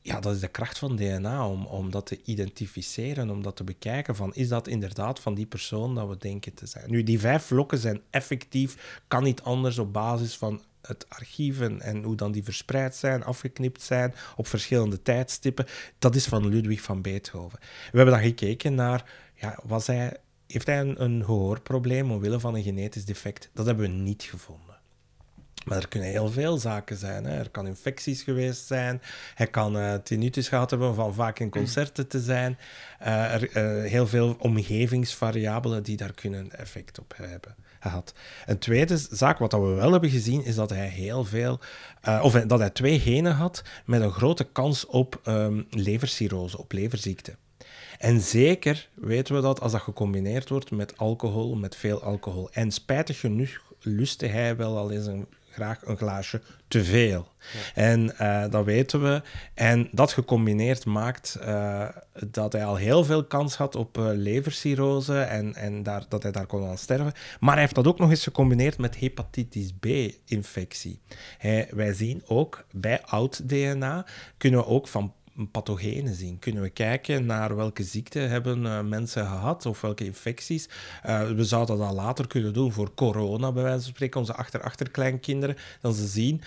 Ja, dat is de kracht van DNA, om, om dat te identificeren, om dat te bekijken van, is dat inderdaad van die persoon dat we denken te zijn? Nu, die vijf vlokken zijn effectief, kan niet anders op basis van het archief en, hoe dan die verspreid zijn, afgeknipt zijn op verschillende tijdstippen, dat is van Ludwig van Beethoven. We hebben dan gekeken naar, ja, was hij, heeft hij een, een gehoorprobleem omwille van een genetisch defect? Dat hebben we niet gevonden. Maar er kunnen heel veel zaken zijn. Hè. Er kan infecties geweest zijn. Hij kan uh, tinnitus gehad hebben van vaak in concerten te zijn. Uh, er, uh, heel veel omgevingsvariabelen die daar kunnen effect op hebben Een tweede zaak, wat we wel hebben gezien, is dat hij heel veel, of dat hij twee genen had met een grote kans op um, levercirrose, op leverziekte. En zeker weten we dat als dat gecombineerd wordt met alcohol, met veel alcohol. En spijtig genoeg lustte hij wel al eens een graag een glaasje te veel. En uh, dat weten we. En dat gecombineerd maakt uh, dat hij al heel veel kans had op uh, levercirrose en, en daar, dat hij daar kon aan sterven. Maar hij heeft dat ook nog eens gecombineerd met hepatitis B-infectie. Wij zien ook bij oud DNA kunnen we ook van pathogenen zien? Kunnen we kijken naar welke ziekten hebben uh, mensen gehad of welke infecties? Uh, we zouden dat later kunnen doen voor corona, bij wijze van spreken, onze achter-achterkleinkinderen. Dan ze zien,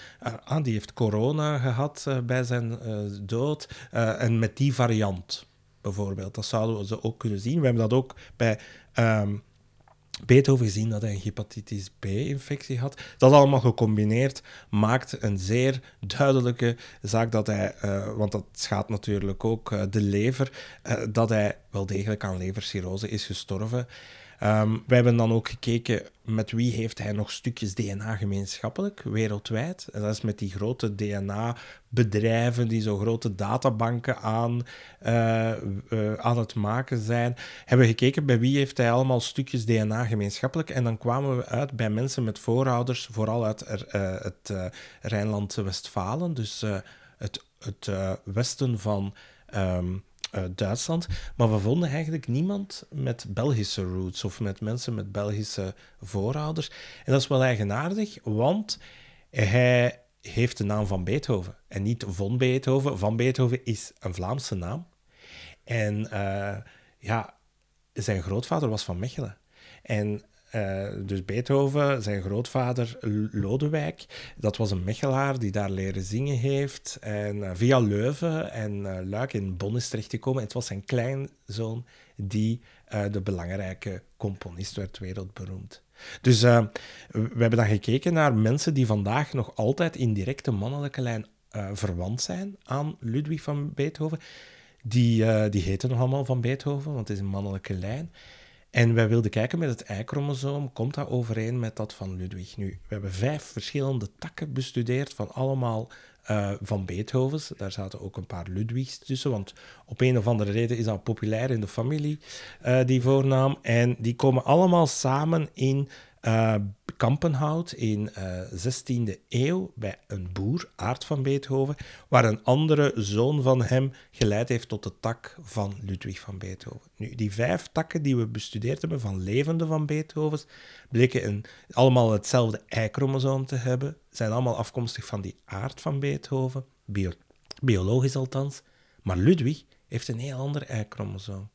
uh, die heeft corona gehad bij zijn dood en met die variant bijvoorbeeld. Dat zouden we ze ook kunnen zien. We hebben dat ook bij um, Beethoven gezien dat hij een hepatitis B-infectie had. Dat allemaal gecombineerd maakt een zeer duidelijke zaak dat hij, uh, want dat schaadt natuurlijk ook uh, de lever, uh, dat hij wel degelijk aan levercirrose is gestorven. Um, wij hebben dan ook gekeken met wie heeft hij nog stukjes DNA gemeenschappelijk wereldwijd. En dat is met die grote DNA-bedrijven die zo grote databanken aan, uh, uh, aan het maken zijn. Hebben we gekeken bij wie heeft hij allemaal stukjes DNA gemeenschappelijk. En dan kwamen we uit bij mensen met voorouders, vooral uit uh, het Rijnland-Westfalen, dus het, het westen van. Um, uh, Duitsland. Maar we vonden eigenlijk niemand met Belgische roots of met mensen met Belgische voorouders. En dat is wel eigenaardig, want hij heeft de naam van Beethoven en niet von Beethoven. Van Beethoven is een Vlaamse naam. En uh, ja, zijn grootvader was van Mechelen. En uh, dus Beethoven, zijn grootvader Lodewijk, dat was een Mechelaar die daar leren zingen heeft. En uh, via Leuven en uh, Luik in Bonn is terechtgekomen. Het was zijn kleinzoon die de belangrijke componist werd, wereldberoemd. Dus we hebben dan gekeken naar mensen die vandaag nog altijd in directe mannelijke lijn verwant zijn aan Ludwig van Beethoven. Die, die heten nog allemaal van Beethoven, want het is een mannelijke lijn. En wij wilden kijken met het Y-chromosoom, komt dat overeen met dat van Ludwig? Nu, we hebben vijf verschillende takken bestudeerd van allemaal uh, van Beethovens. Daar zaten ook een paar Ludwigs tussen, want op een of andere reden is dat populair in de familie, uh, die voornaam. En die komen allemaal samen in uh, Kampenhout in de uh, 16e eeuw bij een boer, Aart van Beethoven, waar een andere zoon van hem geleid heeft tot de tak van Ludwig van Beethoven. Nu, die vijf takken die we bestudeerd hebben van levende van Beethovens, bleken een, allemaal hetzelfde Y-chromosoom te hebben, zijn allemaal afkomstig van die Aart van Beethoven, bio, biologisch althans, maar Ludwig heeft een heel ander Y-chromosoom.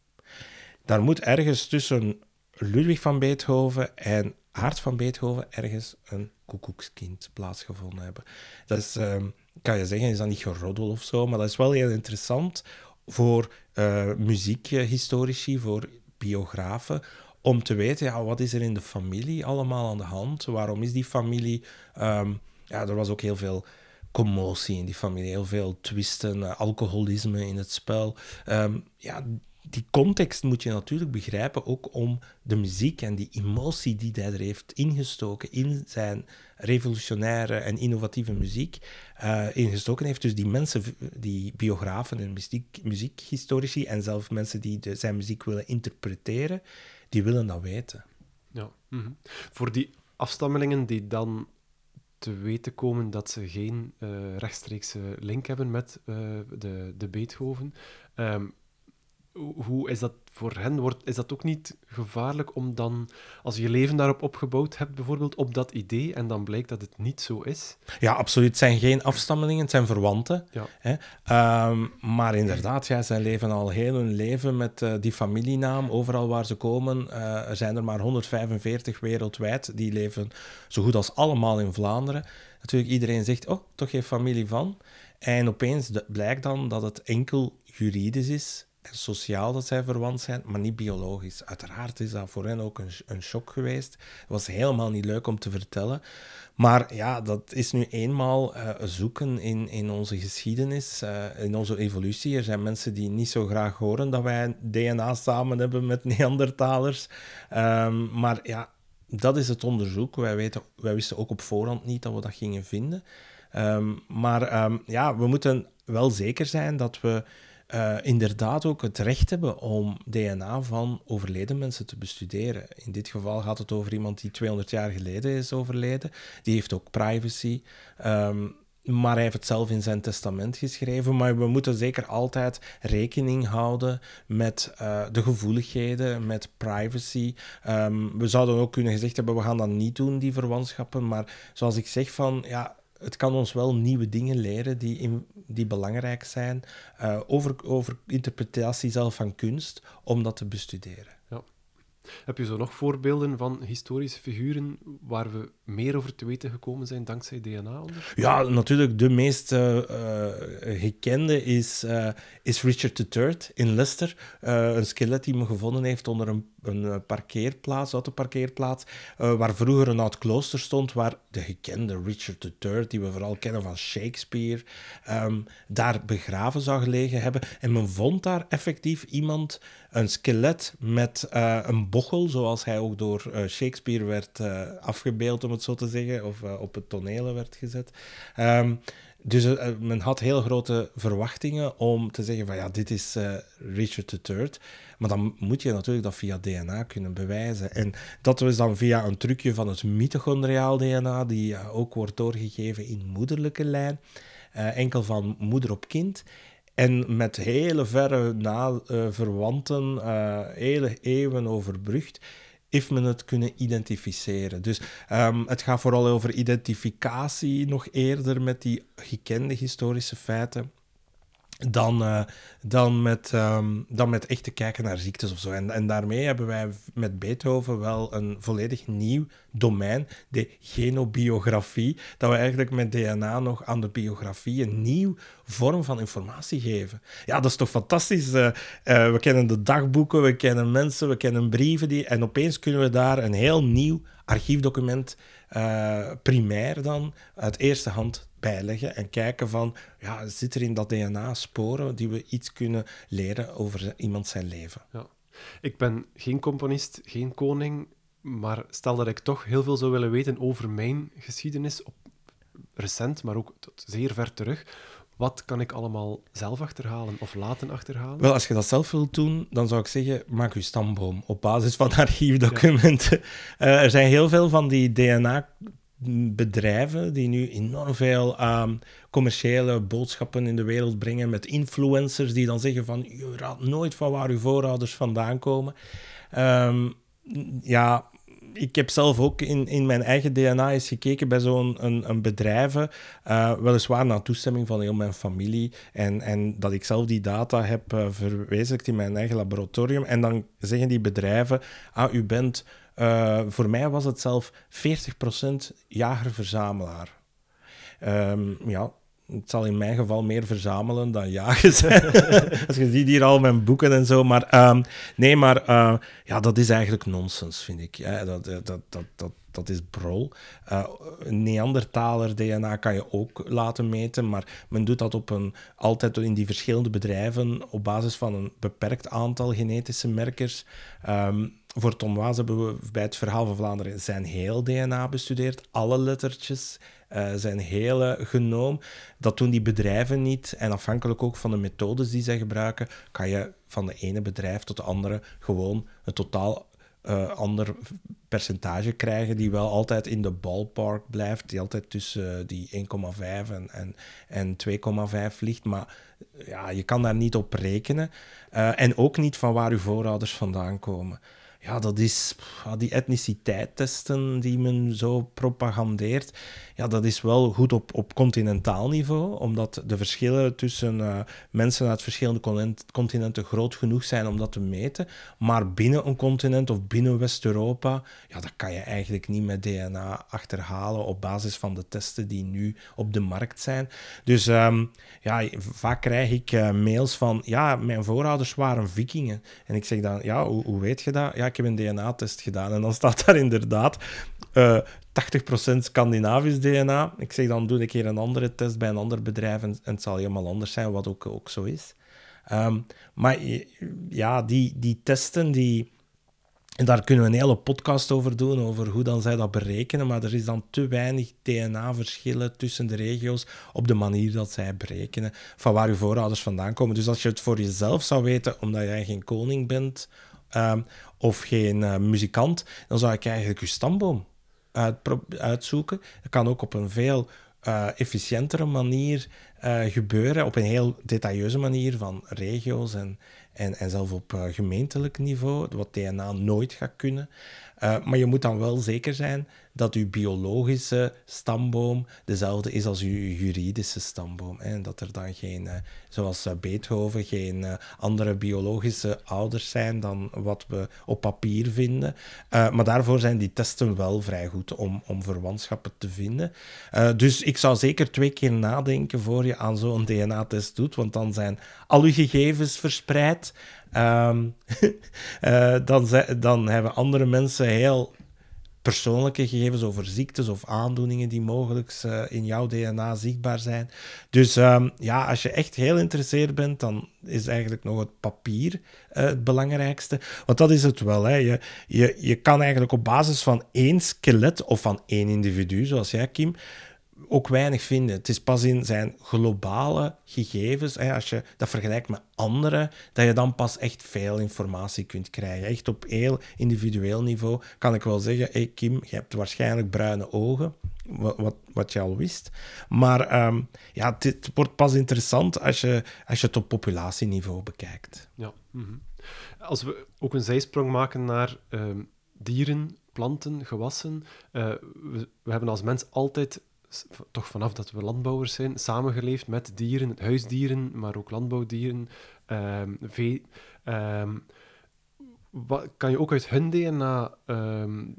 Daar moet ergens tussen Ludwig van Beethoven en hart van Beethoven ergens een koekoekskind plaatsgevonden hebben. Dat is, um, kan je zeggen, is dat niet geroddel of zo, maar dat is wel heel interessant voor uh, muziekhistorici, voor biografen, om te weten, ja, wat is er in de familie allemaal aan de hand? Waarom is die familie... Um, ja, er was ook heel veel commotie in die familie, heel veel twisten, alcoholisme in het spel. Um, ja, die context moet je natuurlijk begrijpen, ook om de muziek en die emotie die hij er heeft ingestoken in zijn revolutionaire en innovatieve muziek, uh, ingestoken heeft. Dus die mensen, die biografen en muziek, muziekhistorici en zelfs mensen die zijn muziek willen interpreteren, die willen dat weten.
Ja. -hmm. Voor die afstammelingen die dan te weten komen dat ze geen uh, rechtstreekse link hebben met uh, de, de Beethoven, um, hoe is dat voor hen? Wordt, is dat ook niet gevaarlijk om dan, als je je leven daarop opgebouwd hebt, bijvoorbeeld op dat idee, en dan blijkt dat het niet zo is?
Ja, absoluut. Het zijn geen afstammelingen, het zijn verwanten. Ja. Hè? Um, maar inderdaad, ja, zij leven al heel hun leven met uh, die familienaam. Overal waar ze komen, uh, er zijn er maar 145 wereldwijd. Die leven zo goed als allemaal in Vlaanderen. Natuurlijk, iedereen zegt, oh, toch geen familie van. En opeens blijkt dan dat het enkel juridisch is sociaal dat zij verwant zijn, maar niet biologisch. Uiteraard is dat voor hen ook een, een shock geweest. Het was helemaal niet leuk om te vertellen. Maar ja, dat is nu eenmaal uh, zoeken in, in onze geschiedenis, uh, in onze evolutie. Er zijn mensen die niet zo graag horen dat wij DNA samen hebben met *laughs* Neandertalers. Um, maar ja, dat is het onderzoek. Wij, weten, wij wisten ook op voorhand niet dat we dat gingen vinden. Um, maar um, ja, we moeten wel zeker zijn dat we uh, inderdaad ook het recht hebben om DNA van overleden mensen te bestuderen. In dit geval gaat het over iemand die 200 jaar geleden is overleden. Die heeft ook privacy. Um, maar hij heeft het zelf in zijn testament geschreven. Maar we moeten zeker altijd rekening houden met uh, de gevoeligheden, met privacy. Um, we zouden ook kunnen gezegd hebben, we gaan dat niet doen, die verwantschappen. Maar zoals ik zeg, van ja, het kan ons wel nieuwe dingen leren die, die belangrijk zijn uh, over, over interpretatie zelf van kunst, om dat te bestuderen.
Heb je zo nog voorbeelden van historische figuren waar we meer over te weten gekomen zijn dankzij DNA-onderzoek?
Ja, natuurlijk. De meest uh, uh, gekende is, uh, is Richard III in Leicester. een skelet die men gevonden heeft onder een een eh, parkeerplaats, waar vroeger een oud klooster stond, waar de gekende Richard III, die we vooral kennen van Shakespeare, um, daar begraven zou gelegen hebben. En men vond daar effectief iemand, een skelet met uh, een bochel, zoals hij ook door Shakespeare werd afgebeeld, om het zo te zeggen, of op het toneel werd gezet. Um, dus men had heel grote verwachtingen om te zeggen van ja, dit is Richard III. Maar dan moet je natuurlijk dat via DNA kunnen bewijzen. En dat was dan via een trucje van het mitochondriaal DNA, die ook wordt doorgegeven in moederlijke lijn. enkel van moeder op kind. En met hele verre na, verwanten, hele eeuwen overbrugd heeft men het kunnen identificeren. Dus um, het gaat vooral over identificatie nog eerder met die gekende historische feiten dan, uh, dan, met, um, dan met echt te kijken naar ziektes of zo. En, en daarmee hebben wij met Beethoven wel een volledig nieuw domein, de genobiografie, dat we eigenlijk met DNA nog aan de biografie een nieuw vorm van informatie geven. Ja, dat is toch fantastisch. Uh, uh, we kennen de dagboeken, we kennen mensen, we kennen brieven, die, en opeens kunnen we daar een heel nieuw archiefdocument primair dan uit eerste hand bijleggen en kijken van, ja, zit er in dat DNA sporen die we iets kunnen leren over iemand zijn leven? Ja.
Ik ben geen componist, geen koning, maar stel dat ik toch heel veel zou willen weten over mijn geschiedenis, op, recent, maar ook tot zeer ver terug. Wat kan ik allemaal zelf achterhalen of laten achterhalen?
Wel, als je dat zelf wilt doen, dan zou ik zeggen, maak je stamboom op basis van *laughs* archiefdocumenten. Ja. Uh, er zijn heel veel van die DNA bedrijven die nu enorm veel um, commerciële boodschappen in de wereld brengen met influencers die dan zeggen van je raadt nooit van waar uw voorouders vandaan komen. Um, ja, ik heb zelf ook in, in mijn eigen DNA eens gekeken bij zo'n een, een bedrijven, uh, weliswaar na toestemming van heel mijn familie, en, en dat ik zelf die data heb uh, verwezenlijkt in mijn eigen laboratorium. En dan zeggen die bedrijven, ah, u bent uh, voor mij was het zelf 40% jager-verzamelaar. Um, ja, het zal in mijn geval meer verzamelen dan jagen zijn. *laughs* Als je ziet hier al mijn boeken en zo. Maar um, nee, maar uh, ja, dat is eigenlijk nonsens, vind ik. Ja, dat, dat, dat, dat, dat is brol. Uh, Neandertaler DNA kan je ook laten meten, maar men doet dat op een, altijd in die verschillende bedrijven op basis van een beperkt aantal genetische merkers. Um, voor Tom Waas hebben we bij het Verhaal van Vlaanderen zijn heel DNA bestudeerd, alle lettertjes, uh, zijn hele genoom. Dat doen die bedrijven niet. En afhankelijk ook van de methodes die zij gebruiken, kan je van de ene bedrijf tot de andere gewoon een totaal uh, ander percentage krijgen, die wel altijd in de ballpark blijft, die altijd tussen uh, die 1,5 en, en, en 2,5 ligt. Maar ja, je kan daar niet op rekenen. En ook niet van waar uw voorouders vandaan komen ja, dat is die etniciteitstesten die men zo propagandeert. Ja, dat is wel goed op, op continentaal niveau, omdat de verschillen tussen uh, mensen uit verschillende continenten groot genoeg zijn om dat te meten. Maar binnen een continent of binnen West-Europa, ja, dat kan je eigenlijk niet met DNA achterhalen op basis van de testen die nu op de markt zijn. Dus um, ja, vaak krijg ik uh, mails van, ja, mijn voorouders waren vikingen. En ik zeg dan, ja, hoe, hoe weet je dat? Ja, ik heb een DNA-test gedaan. En dan staat daar inderdaad uh, 80% Scandinavisch DNA. Ik zeg dan, doe een keer een andere test bij een ander bedrijf en, het zal helemaal anders zijn, wat ook, ook zo is. Um, maar ja, die, die testen, die, en daar kunnen we een hele podcast over doen, over hoe dan zij dat berekenen. Maar er is dan te weinig DNA-verschillen tussen de regio's op de manier dat zij berekenen van waar uw voorouders vandaan komen. Dus als je het voor jezelf zou weten, omdat jij geen koning bent um, of geen uh, muzikant, dan zou ik eigenlijk je stamboom uit, uitzoeken. Dat kan ook op een veel uh, efficiëntere manier uh, gebeuren, op een heel detailleuze manier van regio's en, en, en zelf op uh, gemeentelijk niveau, wat DNA nooit gaat kunnen. Uh, maar je moet dan wel zeker zijn dat uw biologische stamboom dezelfde is als uw juridische stamboom. En dat er dan geen, uh, zoals Beethoven, geen andere biologische ouders zijn dan wat we op papier vinden. maar daarvoor zijn die testen wel vrij goed om, om verwantschappen te vinden. dus ik zou zeker twee keer nadenken voor je aan zo'n DNA-test doet, want dan zijn al uw gegevens verspreid. Um, uh, *laughs* dan, dan hebben andere mensen heel persoonlijke gegevens over ziektes of aandoeningen die mogelijk uh, in jouw DNA zichtbaar zijn. Dus um, ja, als je echt heel geïnteresseerd bent, dan is eigenlijk nog het papier uh, het belangrijkste. Want dat is het wel. Hè. Je, je, je kan eigenlijk op basis van één skelet of van één individu, zoals jij, Kim, ook weinig vinden. Het is pas in zijn globale gegevens, hè, als je dat vergelijkt met anderen, dat je dan pas echt veel informatie kunt krijgen. Echt op heel individueel niveau kan ik wel zeggen, hey Kim, je hebt waarschijnlijk bruine ogen, wat, wat, wat je al wist. Maar um, ja, het, wordt pas interessant als je, als je het op populatieniveau bekijkt.
Ja. Mhm. Als we ook een zijsprong maken naar um, dieren, planten, gewassen. Uh, we, we hebben als mens altijd toch vanaf dat we landbouwers zijn, samengeleefd met dieren, huisdieren, maar ook landbouwdieren, um, vee. Um, wat, kan je ook uit hun DNA um,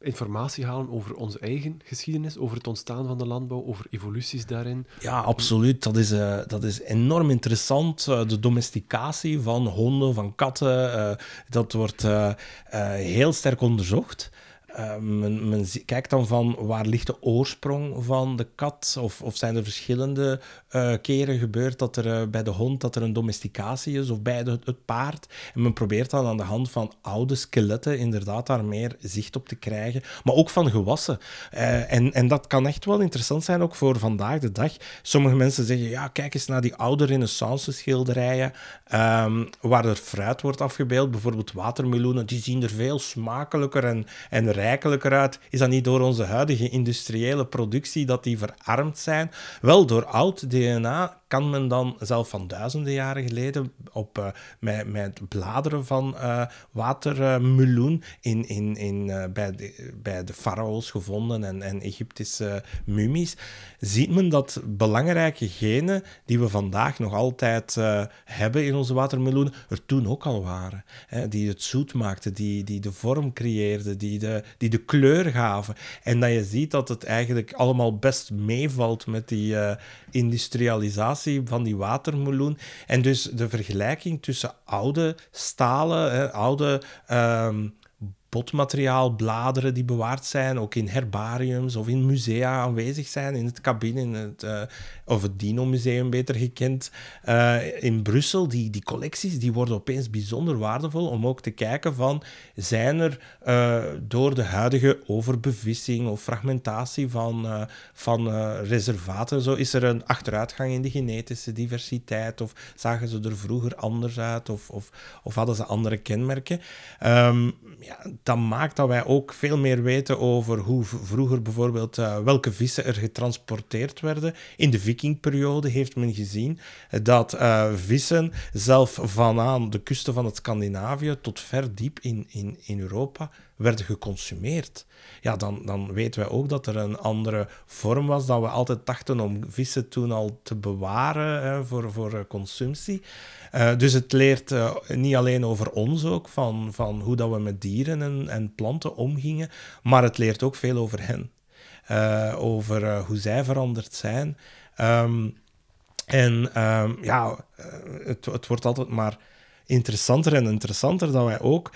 informatie halen over onze eigen geschiedenis, over het ontstaan van de landbouw, over evoluties daarin?
Ja, absoluut. Dat is, uh, dat is enorm interessant. Uh, de domesticatie van honden, van katten, uh, dat wordt heel sterk onderzocht. Uh, men, kijkt dan van waar ligt de oorsprong van de kat? Of, of zijn er verschillende uh, keren gebeurd dat er uh, bij de hond dat er een domesticatie is of bij de, het paard? En men probeert dan aan de hand van oude skeletten inderdaad daar meer zicht op te krijgen. Maar ook van gewassen. en, en dat kan echt wel interessant zijn ook voor vandaag de dag. Sommige mensen zeggen, ja, kijk eens naar die oude renaissance schilderijen um, waar er fruit wordt afgebeeld. Bijvoorbeeld watermeloenen, die zien er veel smakelijker en, en rijker rijkelijker uit. Is dat niet door onze huidige industriële productie dat die verarmd zijn? Wel, door oud DNA kan men dan zelf van duizenden jaren geleden op, uh, met, bladeren van uh, watermeloen in, in, in, uh, bij, de, bij de farao's gevonden en, en Egyptische mummies, ziet men dat belangrijke genen die we vandaag nog altijd hebben in onze watermeloen, er toen ook al waren. Hè, die het zoet maakten, die, die de vorm creëerden, die de, die de kleur gaven. En dat je ziet dat het eigenlijk allemaal best meevalt met die industrialisatie van die watermeloen. En dus de vergelijking tussen oude stalen, hè, oude um, botmateriaal, bladeren die bewaard zijn, ook in herbariums of in musea aanwezig zijn, in het cabine, in het, uh, of het Dino-museum beter gekend, uh, in Brussel. Die, die collecties die worden opeens bijzonder waardevol om ook te kijken van, zijn er uh, door de huidige overbevissing of fragmentatie van, van reservaten, zo is er een achteruitgang in de genetische diversiteit, of zagen ze er vroeger anders uit, of, of, of hadden ze andere kenmerken. Um, ja, dat maakt dat wij ook veel meer weten over hoe vroeger bijvoorbeeld uh, welke vissen er getransporteerd werden. In de vikingperiode heeft men gezien dat uh, vissen zelf vanaan de kusten van het Scandinavië tot ver diep in, in, in Europa werden geconsumeerd. Ja, dan, dan weten wij ook dat er een andere vorm was, dat we altijd dachten om vissen toen al te bewaren hè, voor, voor consumptie. Uh, dus het leert uh, niet alleen over ons ook, van, van hoe dat we met dieren en, en planten omgingen, maar het leert ook veel over hen. Over hoe zij veranderd zijn. Um, en um, ja, het, het wordt altijd maar interessanter en interessanter dat wij ook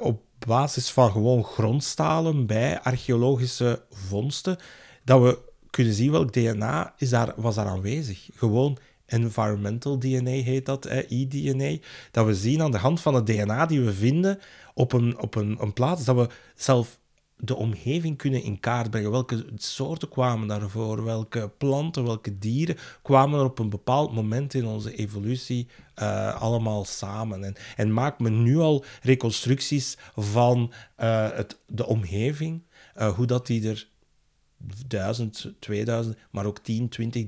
op basis van gewoon grondstalen bij archeologische vondsten, dat we kunnen zien welk DNA is daar, was daar aanwezig. Gewoon environmental DNA heet dat, e-DNA. Dat we zien aan de hand van het DNA die we vinden op een, op een, een plaats, dat we zelf de omgeving kunnen in kaart brengen. Welke soorten kwamen daarvoor? Welke planten, welke dieren kwamen er op een bepaald moment in onze evolutie uh, allemaal samen? En, en maakt men nu al reconstructies van uh, het, de omgeving, uh, hoe dat die er 1000, 2000, maar ook 10, 20,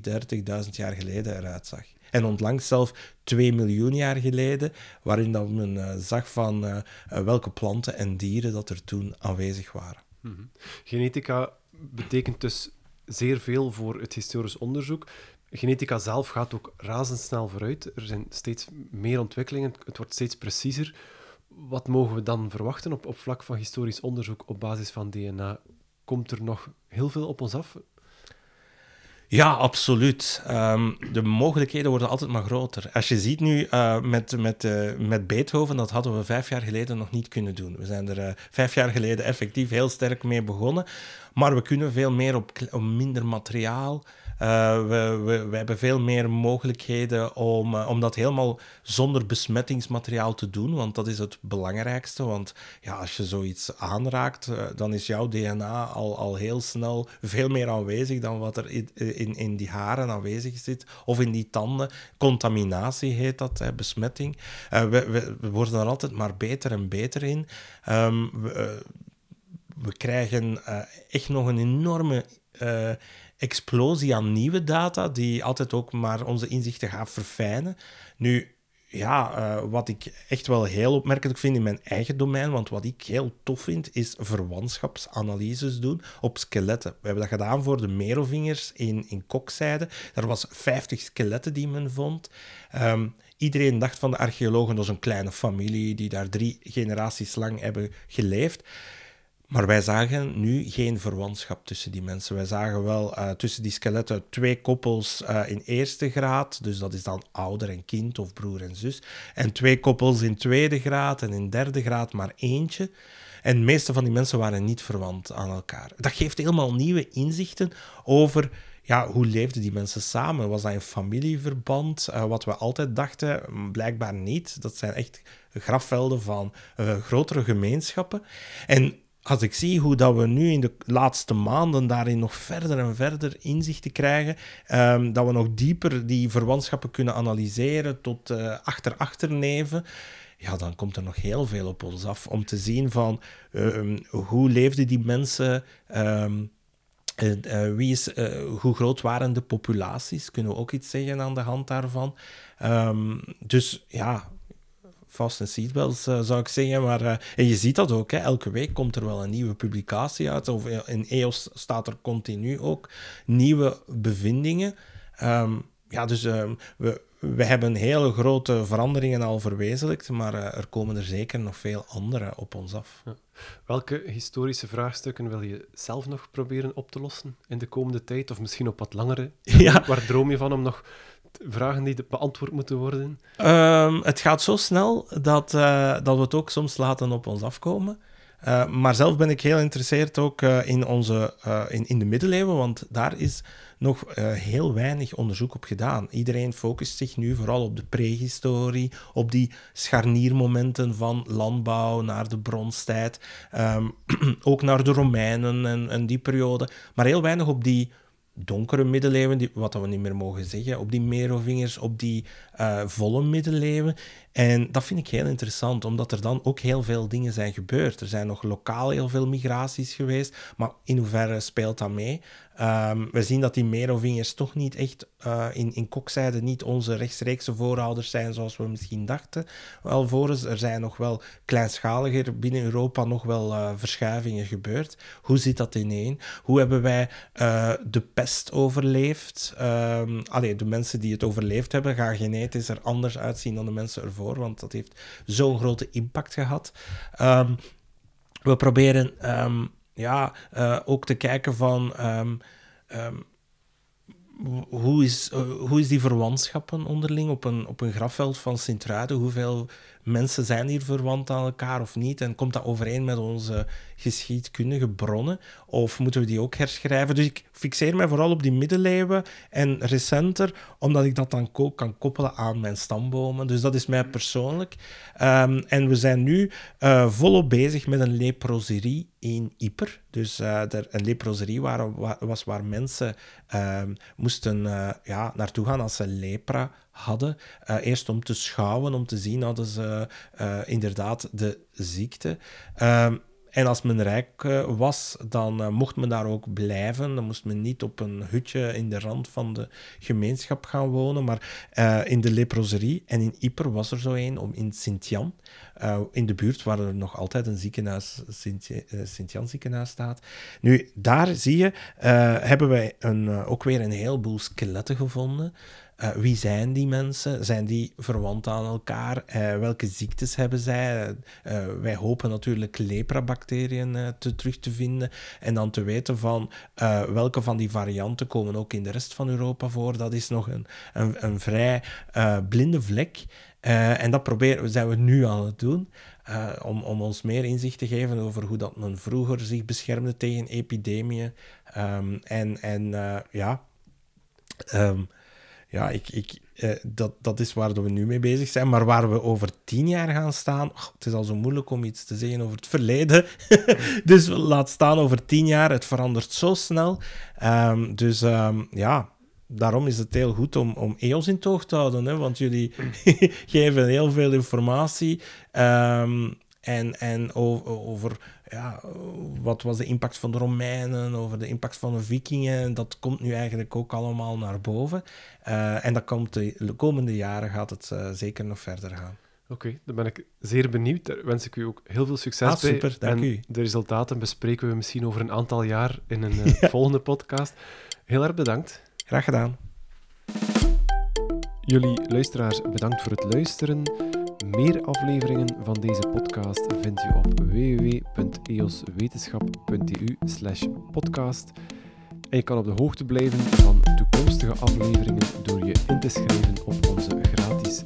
30.000 jaar geleden eruit zag. En onlangs zelf 2 miljoen jaar geleden, waarin dat men uh, zag van uh, welke planten en dieren dat er toen aanwezig waren.
-hmm. Genetica betekent dus zeer veel voor het historisch onderzoek. Genetica zelf gaat ook razendsnel vooruit. Er zijn steeds meer ontwikkelingen, het wordt steeds preciezer. Wat mogen we dan verwachten op, op vlak van historisch onderzoek op basis van DNA? Komt er nog heel veel op ons af?
Ja, absoluut. Um, de mogelijkheden worden altijd maar groter. Als je ziet nu uh, met, met, uh, met Beethoven, dat hadden we vijf jaar geleden nog niet kunnen doen. We zijn er uh, vijf jaar geleden effectief heel sterk mee begonnen. Maar we kunnen veel meer op, op minder materiaal. Uh, we, we, we, hebben veel meer mogelijkheden om, uh, om dat helemaal zonder besmettingsmateriaal te doen, want dat is het belangrijkste. Want ja, als je zoiets aanraakt, uh, dan is jouw DNA al, al heel snel veel meer aanwezig dan wat er in, in, in die haren aanwezig zit, of in die tanden. Contaminatie heet dat, hè, besmetting. We, we, worden er altijd maar beter en beter in. Um, we, we, krijgen echt nog een enorme explosie aan nieuwe data, die altijd ook maar onze inzichten gaat verfijnen. Nu, ja, uh, wat ik echt wel heel opmerkelijk vind in mijn eigen domein, want wat ik heel tof vind, is verwantschapsanalyses doen op skeletten. We hebben dat gedaan voor de Merovingers in, in Kokzijde. Er was 50 skeletten die men vond. Um, iedereen dacht van de archeologen, dat is een kleine familie die daar drie generaties lang hebben geleefd. Maar wij zagen nu geen verwantschap tussen die mensen. Wij zagen wel uh, tussen die skeletten twee koppels uh, in eerste graad, dus dat is dan ouder en kind of broer en zus. En twee koppels in tweede graad en in derde graad maar eentje. En de meeste van die mensen waren niet verwant aan elkaar. Dat geeft helemaal nieuwe inzichten over ja, hoe leefden die mensen samen? Was dat een familieverband? Uh, wat we altijd dachten, blijkbaar niet. Dat zijn echt grafvelden van grotere gemeenschappen. En als ik zie hoe dat we nu in de laatste maanden daarin nog verder en verder inzichten krijgen, um, dat we nog dieper die verwantschappen kunnen analyseren tot uh, ja, dan komt er nog heel veel op ons af om te zien van uh, hoe leefden die mensen, um, uh, wie is, hoe groot waren de populaties, kunnen we ook iets zeggen aan de hand daarvan. Dus ja, vast en seatbelts, uh, zou ik zeggen. Maar, uh, en je ziet dat ook, hè. elke week komt er wel een nieuwe publicatie uit. Of in EOS staat er continu ook nieuwe bevindingen. Um, ja, dus um, we, we hebben hele grote veranderingen al verwezenlijkt, maar uh, er komen er zeker nog veel andere op ons af. Ja.
Welke historische vraagstukken wil je zelf nog proberen op te lossen in de komende tijd? Of misschien op wat langere? *laughs* Ja. Waar droom je van om nog vragen die beantwoord moeten worden?
Um, het gaat zo snel dat, uh, dat we het ook soms laten op ons afkomen. Uh, maar zelf ben ik heel geïnteresseerd ook uh, in, onze, in, in de middeleeuwen, want daar is nog heel weinig onderzoek op gedaan. Iedereen focust zich nu vooral op de prehistorie, op die scharniermomenten van landbouw naar de bronstijd, um, *clears throat* ook naar de Romeinen en, en die periode, maar heel weinig op die donkere middeleeuwen, die, wat we niet meer mogen zeggen, op die Merovingers, op die uh, volle middeleeuwen. En dat vind ik heel interessant, omdat er dan ook heel veel dingen zijn gebeurd. Er zijn nog lokaal heel veel migraties geweest, maar in hoeverre speelt dat mee? Um, we zien dat die Merovingers toch niet echt uh, in, in kokzijde niet onze rechtstreekse voorouders zijn zoals we misschien dachten. Alvorens, er zijn nog wel kleinschaliger binnen Europa nog wel uh, verschuivingen gebeurd. Hoe zit dat ineen? Hoe hebben wij de pest overleefd? Um, allee, de mensen die het overleefd hebben, gaan genetisch er anders uitzien dan de mensen ervoor, want dat heeft zo'n grote impact gehad. Um, we proberen ja, uh, ook te kijken van hoe, is, uh, hoe is die verwantschappen onderling op een, op een grafveld van Sint-Truiden? Hoeveel mensen zijn hier verwant aan elkaar of niet? En komt dat overeen met onze geschiedkundige bronnen? Of moeten we die ook herschrijven? Dus ik fixeer mij vooral op die middeleeuwen en recenter, omdat ik dat dan ook kan koppelen aan mijn stambomen. Dus dat is mij persoonlijk. Um, en we zijn nu uh, volop bezig met een leproserie in Yper. Dus er, een leproserie waar, was waar mensen uh, moesten uh, ja, naartoe gaan als ze lepra hadden. Uh, eerst om te schouwen, om te zien hadden ze uh, inderdaad de ziekte. Uh, en als men rijk was, dan mocht men daar ook blijven. Dan moest men niet op een hutje in de rand van de gemeenschap gaan wonen, maar in de leproserie. En in Yper was er zo een, om in Sint-Jan. Uh, in de buurt waar er nog altijd een ziekenhuis, Sint-Jan ziekenhuis staat. Nu, daar zie je, uh, hebben wij een, ook weer een heleboel skeletten gevonden. Wie zijn die mensen? Zijn die verwant aan elkaar? Welke ziektes hebben zij? Wij hopen natuurlijk lepra-bacteriën te, terug te vinden en dan te weten van welke van die varianten komen ook in de rest van Europa voor. Dat is nog een, een, een vrij blinde vlek. En dat proberen, zijn we nu aan het doen. om, om ons meer inzicht te geven over hoe dat men vroeger zich beschermde tegen epidemieën. Um, en en ja, um, ja, ik, ik, eh, dat, dat is waar we nu mee bezig zijn. Maar waar we over tien jaar gaan staan, het is al zo moeilijk om iets te zeggen over het verleden. *laughs* dus laat staan over tien jaar, het verandert zo snel. Um, dus ja, daarom is het heel goed om, om EOS in toog te houden. Hè? Want jullie *laughs* geven heel veel informatie. Um, en, en over, over ja, wat was de impact van de Romeinen, over de impact van de Vikingen. Dat komt nu eigenlijk ook allemaal naar boven. Uh, en dat komt de komende jaren gaat het uh, zeker nog verder gaan.
Oké, okay, dan ben ik zeer benieuwd. Daar wens ik u ook heel veel succes
ah, super,
bij.
Dank
en
u.
de resultaten bespreken we misschien over een aantal jaar in een uh, *laughs* ja. volgende podcast. Heel erg bedankt.
Graag gedaan.
Jullie luisteraars, bedankt voor het luisteren. Meer afleveringen van deze podcast vind je op www.eoswetenschap.eu podcast. En je kan op de hoogte blijven van toekomstige afleveringen door je in te schrijven op onze gratis